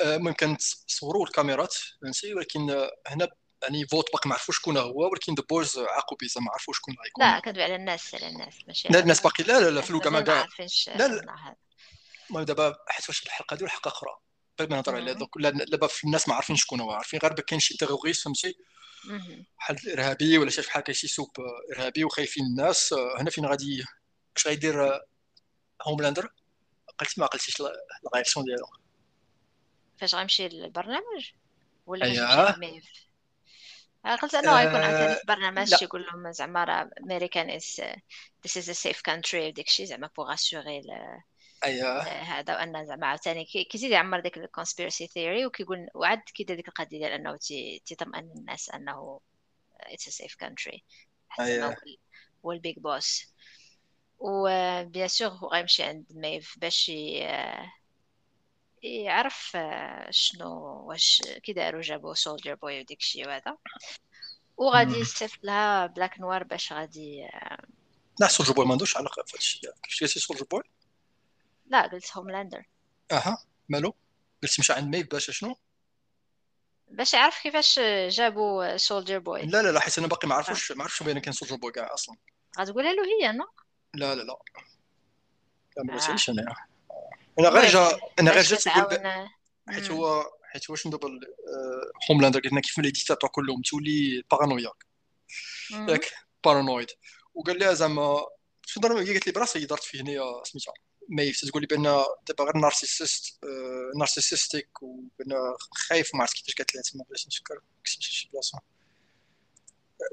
آه، ممكن تصوروا الكاميرات فهمتي؟ ولكن هنا يعني فوت باقي ما عرفوش شكون هو ولكن ذا بويز عاقوا بيزا ما عرفوش شكون غيكون لا كندوي على الناس على الناس. ماشي لا الناس باقي لا لا لا في الوكا كاع لا لا. المهم دابا حيت واش الحلقة ديال حلقه أخرى قبل ما نهضر على دوك دابا الناس ما عارفين شكون هو عارفين غير كاين شي تيغوريست فهمتي؟ بحال الارهابي ولا شي بحال شي سوب إرهابي وخايفين الناس. هنا فين غادي اش غيدير هوملاندر قلت ما قلتيش الغايرسيون ديالو. فاش غيمشي للبرنامج؟ ولا فاش غيمشي قلت أنه غيكون عندنا في برنامج يقول لهم زعما راه American is this is a safe country وداك الشيء زعما pour assurer أيوه. هذا وأن زعما عاوتاني كيزيد يعمر ديك ال conspiracy theory وكيقول وعد كيدير ديك القضية ديال انه تيطمئن الناس أنه it's a safe country هو ال big boss و bien sûr هو غيمشي عند ميف باش يعرف شنو واش كي داروا جابوا سولجر بوي وديك الشيء وهذا. وغادي يصيفط لها بلاك نوار باش غادي لا سولجر بوي ما عندوش علاقة في هذا الشيء. كيفاش سولجر بوي لا قلت هوملاندر أها مالو؟ قلت مشى عند ميف باش شنو؟ باش يعرف كيفاش جابوا سولجر بوي لا لا لا حيت أنا باقي ما عرفوش ما عرفتش بين كان سولجر بوي كاع أصلا. غتقولها له هي non؟ لا لا لا. لا ما قلتش أنا. أنا غير جا أنا غير جات حيت هو حيت هو شنو دابا هوملاندر قلنا كيف لي ديكتاتور كلهم تولي بارانوياك ياك بارانويد وقال لها زعما شنو قالت لي براسها هي دارت فيه هنايا سميتها مي تقول لي بان دابا غير نارسيسيست نارسيسيستيك وبان خايف ما عرفت كيفاش قالت لها تما بلاش نفكر كتبت شي بلاصه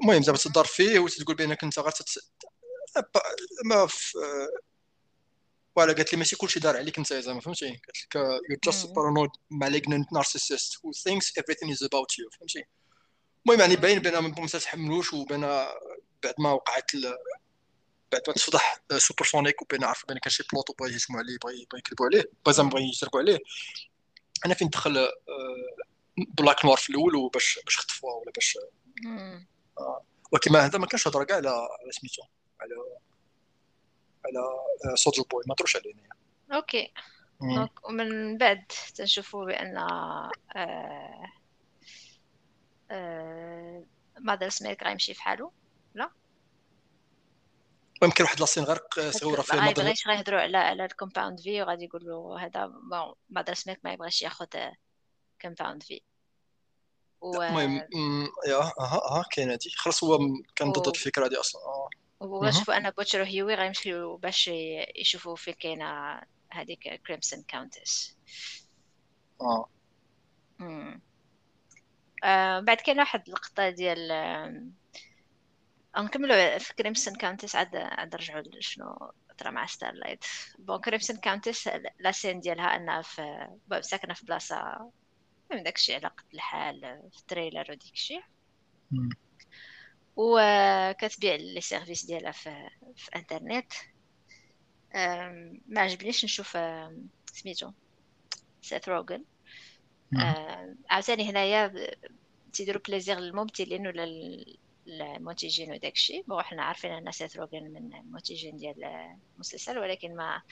المهم زعما تضر فيه وتقول بانك انت غير ما في voilà قالت لي ماشي كلشي دار عليك انت زعما فهمتي قالت لك you just paranoid malignant narcissist who thinks everything is about you فهمتي المهم يعني باين بان ما تحملوش وبان بعد ما وقعت بعد ما تفضح سوبر سونيك وبان عرف بان كان شي بلوط وبغا يهجموا عليه بغا يكذبوا عليه بغا زعما بغا يسرقوا عليه أنا فين دخل Black Noir في الأول وباش باش خطفوها ولا باش آه. ولكن هذا ما كانش هضره كاع على على سميتو على على Soldier Boy ما هضروش عليه OK donc ومن بعد تنشوفوا بان آه آه سميك غيمشي في حاله لا ويمكن واحد la scène غير صغيره فيها ما يبغيش غيهضروا على على ال Compound V وغادي يقولوا هذا bon Mother's Milk ما يبغيش ياخذ Compound V. المهم يا أها أها كاين هادي. خلاص هو كان ضد الفكرة هادي أصلا. آه. وغنشوفوا أن Butcher وهيوي غيمشيو باش يشوفوا فين كاينة هذيك Crimson Countess آه. آه بعد كاين واحد اللقطه ديال نكملوا في Crimson Countess عاد عاد نرجعوا شنو طرا مع Starlight bon Crimson Countess la scène ديالها أنها في ساكنة في بلاصة من داكشي على قد الحال في ال trailer وديك الشيء وكتبيع les services ديالها في, في انترنت ما عجبنيش نشوف سميتو Seth Rogen عاوتاني هنايا تيديروا plaisir للممثلين ولا المنتجين وداكشي bon حنا عارفين أن Seth Rogen من المنتجين ديال المسلسل ولكن ما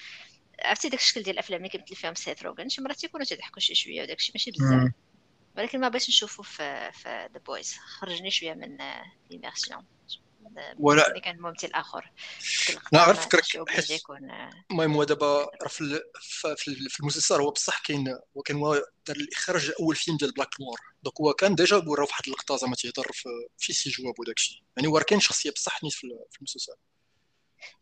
عرفتي داك الشكل ديال الأفلام اللي كيمثل فيهم Seth Rogen؟ شي مرات تيكونوا تضحكوا شي شوية وداكشي ماشي بزاف. ولكن ما بغيتش نشوفو في في The Boys خرجني شوية من l'immersion ولا كان ممثل اخر لا غير فكرك المهم هو دابا في, في المسلسل هو بصح كاين هو كان هو دار الإخراج اول فيلم ديال Black Noir donc هو كان déjà ورا واحد اللقطة زعما تيهضر في سي جواب وداك الشيء. يعني هو كاين شخصية بصح نيت في المسلسل.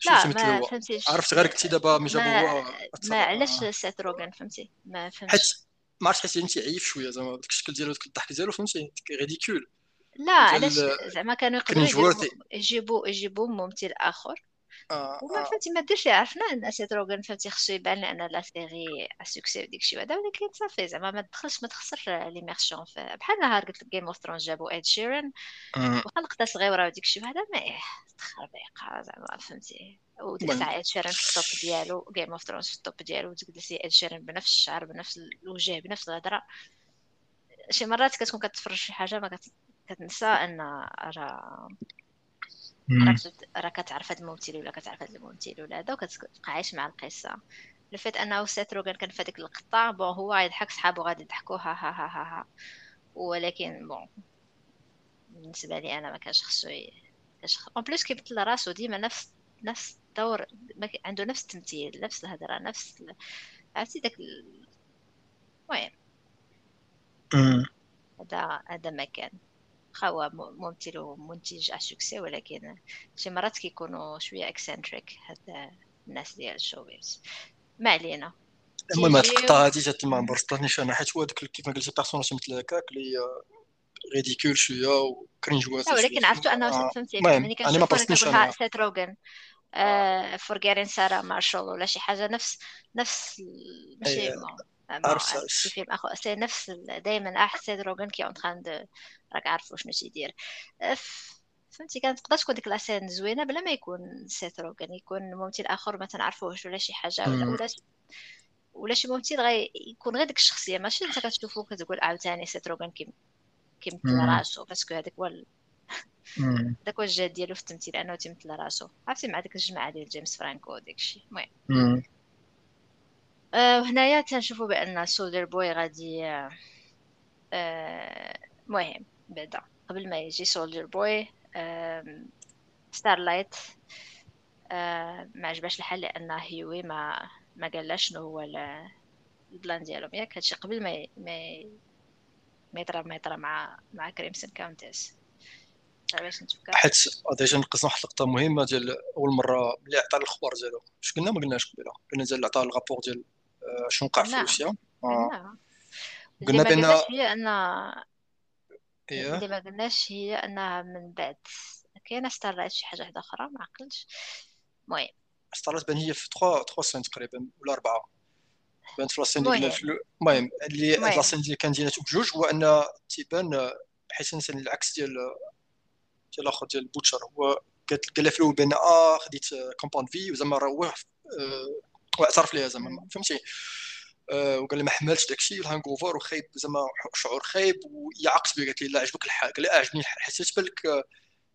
لا ما فهمتيش عرفت غير قلتي دابا مي جابوا هو ما علاش Seth Rogen فهمتي؟ ما فهمتش. ما عرفتش حيت انت عيف شوية زعما داك الشكل ديالو داك الضحك ديالو فهمتي؟ ridicule لا علاش زعما كانوا يقدروا يجيبوا يجيبوا ممثل اخر آه وما آه. فهمتي ما درتش عرفنا أن Seth Rogen فهمتي خصو يبان لأن la série à succès وديك الشيء هذا ولكن صافي زعما ما تدخلش ما تخسرش l'immersion بحال نهار قلت لك Game of Thrones جابوا Ed Sheeran وخا لقطة صغيرة وديك الشيء هذا ما تخربيقة زعما فهمتي. وديك الساعة Ed Sheeran في ال top ديالو Game of Thrones في ال top ديالو وتجلسي Ed Sheeran بنفس الشعر بنفس الوجه بنفس الهضرة. شي مرات كتكون كتفرج شي حاجة ما كتنسى أن راه راه كتعرف هذا الممثل ولا كتعرف هذا الممثل ولا هذا وكتبقى عايش مع القصة. le fait انه Seth Rogen كان في هذيك اللقطة bon هو يضحك صحابو غادي يضحكوا ها ها ها ها, ها. ولكن bon بالنسبة لي أنا ما كانش خصو كانش en plus كيمثل راسو ديما نفس نفس الدور عنده نفس التمثيل نفس الهضره نفس عرفتي داك المهم. هذا هذا ما كان. هو ممثل ومنتج à succès ولكن شي مرات كيكونوا شوية excentrique هاد الناس ديال ال showbiz. ما علينا. المهم هاد اللقطه هادي جات ما برصتنيش أنا حيت هو داك كيف ما قلتي بيرسوناج مثل هكاك اللي ريديكول شوية وكرينج ولكن عرفتوا أنه فهمتي ملي كنشوف سيت روغن فورغيرين سارا مارشال ولا شي حاجة نفس نفس ماشي عرفت فيلم اخو سي نفس دائما احسن روغن كي أون تران دو راك عارف شنو تيدير فهمتي كانت تقدر تكون ديك لاسين زوينه بلا ما يكون سيت روغن يكون ممثل آخر ما تنعرفوش ولا شي حاجة ولا ولا ولا شي ممثل غي يكون غير ديك الشخصية. ماشي أنت كتشوفو كتقول عاوتاني Seth Rogen كيم كيمثل راسو parce que هذاك هو داك الجهد ديالو في التمثيل أنه تيمثل راسو. عرفتي مع ديك الجماعة ديال James Franco وداك الشيء المهم. وهنايا تنشوفوا بأن Soldier Boy غادي مهم بعدا قبل ما يجي Soldier Boy Starlight ما عجباش الحال لأن هيوي ما ما قالش شنو هو ال plan ديالهم. ياك هادشي قبل ما ما ما يطرا ما يطرا مع مع Crimson Countess باش حيت déjà نقصنا واحد اللقطه مهمة ديال أول مرة ملي عطى الأخبار ديالو. اش قلنا؟ ما قلناش قبيلة. قلنا ديال عطى ال rapport ديال شنو وقع في روسيا. آه. قلنا بأن هي أن اللي ما قلناش هي أنها من بعد كاينة Starlight شي حاجة واحدة أخرى ما عقلتش. المهم. Starlight بان هي في 3 3 سنين تقريبا ولا أربعة. بانت في la scène ديال المهم اللي la scène ديال كان ديالات بجوج هو أن تيبان بحيث انسان العكس ديال ديال الآخر ديال Butcher. هو قال في الأول بأن آه خديت Compound V وزعما راه هو واعترف ليها زعما فهمتي؟ آه، وقال لي ما حملتش داكشي ال hangover وخايب زعما شعور خايب ويعقت بي قالت لي لا عجبك الحال قال لي آه عجبني حسيت بالك آه،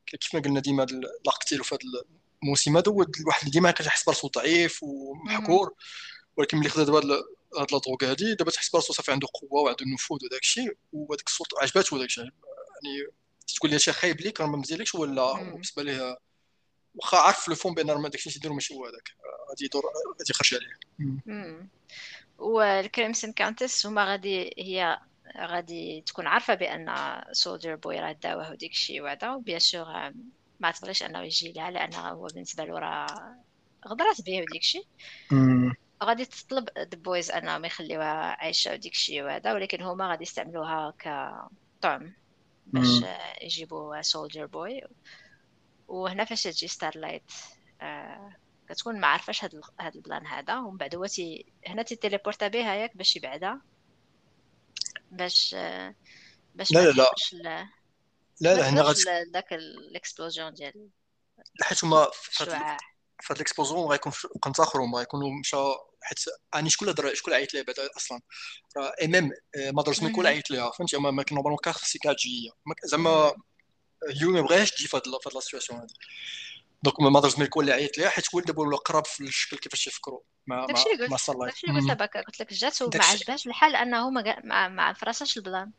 كيف ما قلنا ديما لاقتيلو في هذا الموسم هذا هو الواحد اللي ديما كيحس براسو ضعيف ومحكور. ولكن ملي خدا دابا هاد la drogue هادي دابا تحس براسو صافي عنده قوة وعنده النفوذ وداك الشيء وهذيك السلطه عجباتو داك الشيء يعني تقول لي شي خايب ليك راه ما مزيانلكش ولا بالنسبة ليه واخا عارف في ال fond بأن راه داك الشيء تيديرو ماشي هو هذاك. غادي يدور غادي يخرج عليه. وال Crimson Countess هما غادي هي غادي تكون عارفة بأن Soldier Boy راه داوه وديك الشيء وهذا و bien sûr ما تبغيش أنه يجي لها لأنه هو بالنسبة له راه غدرات به وديك الشيء غادي تطلب ال Boys أنهم يخليوها عايشة وديك الشيء وهذا ولكن هما غادي يستعملوها كطعم باش يجيبوا Soldier Boy وهنا فاش تجي Starlight آه كتكون ما عارفاش هاد هاد البلان هذا ومن بعد هو تي هنا تيليبورتا بها ياك باش يبعدها باش باش لا لا لا. لا لا هنا غادي داك الاكسبلوجون ديال حيت هما في هاد الاكسبلوجون غيكون كنت اخر هما غيكونوا مشى حيت أني شكون هضر شكون عيط ليه بعدا أصلا؟ راه ام ام مادرس ميكول عيط ليها فهمتي؟ ما كان نورمالمون كان خصك تجي زعما يو ما بغاش تجي في هاد la situation هادي. donc Mother's Milk اللي عيط ليها حيت دابا ولا قراب في الشكل كيفاش يفكروا. مع مع مع صلاح داكشي اللي قلت لك قلت لك جات وما عجبهاش الحال أنه ما ما, ما فراساش البلان.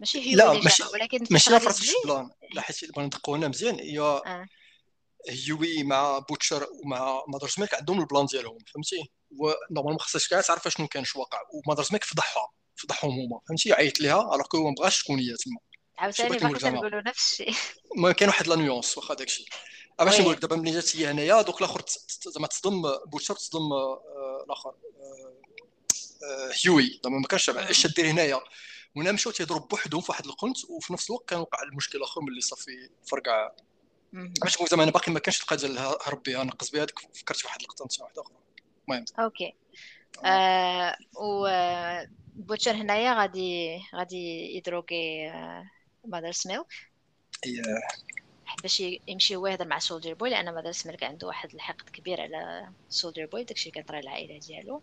ماشي هي لا ماشي ولكن ماشي لا فراساش البلان. لا حيت بغينا ندققوا هنا مزيان هي آه. هيوي مع Butcher ومع Mother's Milk عندهم البلان ديالهم فهمتي؟ و normalement خاصك كاع تعرف شنو كان شنو واقع. و Mother's Milk فضحها فضحهم هما فهمتي؟ عيط ليها alors que ما بغاش تكون هي تما. عاوتاني باقي تنقولوا نفس الشيء. ما كاين واحد la nuance واخا داكشي. باش نقول دابا ملي جات هي هنايا دوك الآخر زعما تصدم Butcher تصدم آه، الآخر آه، آه، هيوي. زعما ما كانش اش دير هنايا. وهنا مشاو تيضرب بوحدهم في واحد القنت وفي نفس الوقت كان وقع المشكل الآخر ملي صافي فرقع باش نقول زعما أنا باقي ما كانش ديال هرب بها نقص بها هذيك فكرت في واحد اللقطه نتا واحدة أخرى. المهم. okay. آه. و Butcher هنايا غادي غادي يدروكي Mother's باش يمشي هو يهضر مع Soldier Boy لأن Mother's Milk عنده واحد الحقد كبير على Soldier Boy داكشي كان طرا العائلة ديالو.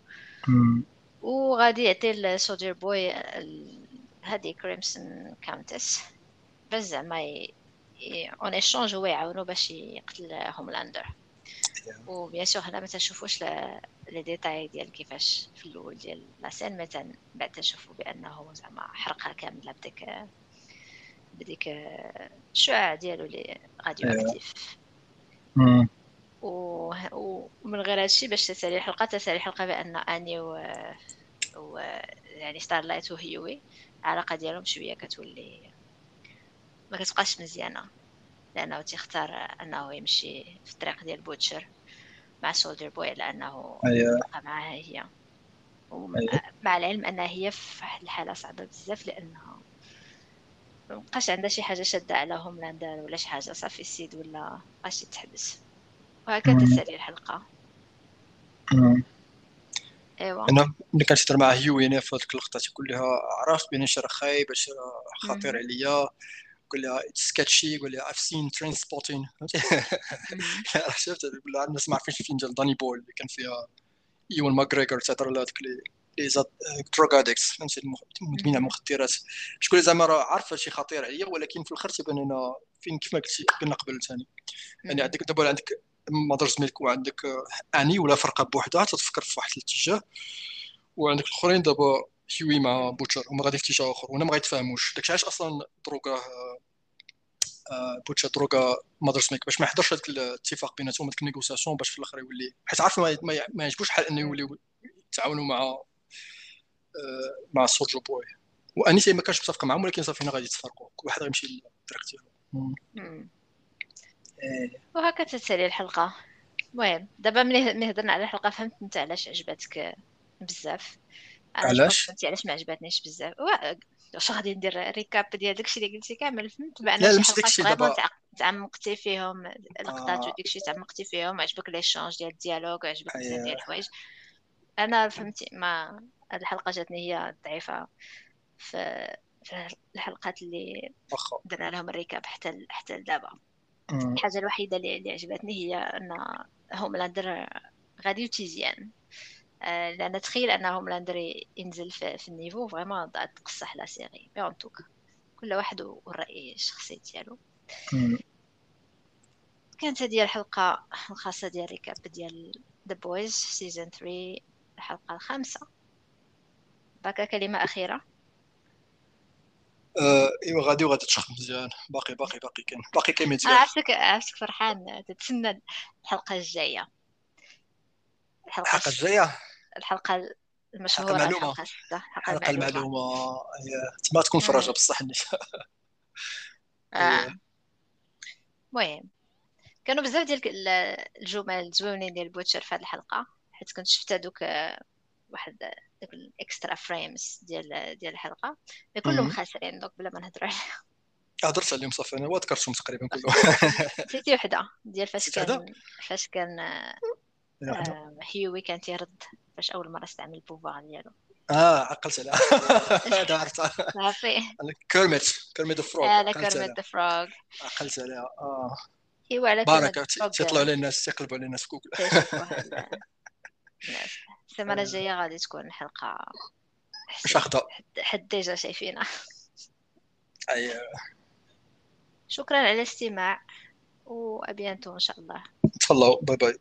وغادي يعطي ل Soldier Boy هادي Crimson Countess باش زعما en échange هو يعاونو باش يقتل Homelander و bien sûr هنا ما تنشوفوش les détails ديال كيفاش في الأول ديال la scène mais بعد تنشوفو بأنه زعما حرقها كاملة بديك بديك الشعاع ديالو اللي radioactif ومن غير هادشي باش تسالي الحلقة تسالي الحلقة بأن Annie و, و... يعني Starlight و Hughie العلاقة ديالهم شوية كتولي ما كتبقاش مزيانة لأنه تيختار أنه يمشي في الطريق ديال Butcher مع Soldier Boy لأنه يبقى معاها هي. مع العلم أنها هي في واحد الحالة صعبة بزاف لانها مبقاش عندها شي حاجة شادة على Homelander ولا شي حاجة صافي السيد ولا بقاش يتحبس وهكذا تسالي الحلقة. إيوا. أنا ملي كنشطر مع هيو يعني في هذيك اللقطة تيقول لها عرفت بان راه خايب راه خطير عليا؟ يقول لها it's sketchy يقول لها I've seen Trainspotting شفت يقول لها الناس ما عارفينش الفيلم ديال Danny Boyle اللي كان فيها Ewan McGregor تهضر لها ديك les drug addicts فهمتي؟ المدمنين على المخدرات شكون زعما راه عارفه شي خطير عليا ولكن في الآخر تيبان لنا فين كيف ما قلتي قلنا قبل ثاني. يعني عندك دابا عندك Mother's Milk وعندك Annie ولا فرقة بوحدها تتفكر في واحد الاتجاه وعندك الآخرين دابا هيوي مع Butcher هما غادي في اتجاه آخر وهنا ما غيتفاهموش. داكشي علاش أصلا دروغا Butcher دروغا Mother's Milk باش ما يحضرش هذاك الاتفاق بيناتهم هذيك ال négociation باش في الآخر يولي حيت عارف ما يعجبوش حال إنه يوليو يتعاونوا مع مع Soldier Boy. و Annie ما كانش متفق معاهم ولكن صافي هنا غادي يتفرقوا. كل واحد غيمشي للطريق ديالو وهكا تتسالي الحلقة. المهم دابا ملي هضرنا على الحلقة فهمت أنت علاش عجبتك بزاف. علاش؟ فهمتي علاش ما عجبتنيش بزاف. واش غادي ندير récap ديال داكشي اللي قلتي كامل؟ فهمت؟ بأن لا مش داكشي دابا تعمقتي فيهم اللقطات آه. وداكشي تعمقتي فيهم عجبك l'échange ديال ال dialogue عجبك بزاف ديال الحوايج. أنا فهمتي ما الحلقة جاتني هي ضعيفة في في الحلقات اللي درنا لهم ال récap حتى حتى لدابا الحاجة الوحيدة اللي, اللي عجبتني هي أن Homelander غادي وتيزيان آه، لأن تخيل أن Homelander ينزل في, في ال niveau vraiment تقصح la série. mais en tout cas كل واحد والرأي الشخصي ديالو. كانت هذه الحلقة الخاصة ديال récap ديال The Boys season 3 الحلقة الخامسة. باكا كلمة أخيرة. آه إيوا غادي وغادي تشخص مزيان. باقي باقي باقي كاين باقي كاين مزيان. عرفتك عرفتك فرحان. تتسنى الحلقة الجاية. الحلقة الجاية؟ الحلقة المشهورة المعلومة. الحلقة, الحلقة المعلومة. تما تكون فرجه بصح النساء آه. المهم كانوا بزاف ديال الجمل زوينين ديال Butcher في هذه الحلقة. حيت كنت شفت هذوك واحد دوك ال extra frames ديال ديال الحلقة. كلهم خاسرين donc بلا ما نهضروا عليها هضرت عليهم صافي. أنا وذكرتهم تقريبا كلهم. نسيتي وحدة ديال فاش كان فاش كان آه هيوي كان تيرد فاش أول مرة استعمل ال pouvoir ديالو. آه عقلت عليها. هذا عرفتها صافي. Kermit Kermit the Frog لا Kermit the Frog عقلت عليها. آه. إيوا على بارك تيطلعوا على الناس تيقلبوا على الناس في جوجل السمانة الجاية غادي تكون الحلقة مش أخطأ. حد ديجا شايفينها. أيوه شكرا على الاستماع وابيانتو إن شاء الله. تفضلوا. باي باي.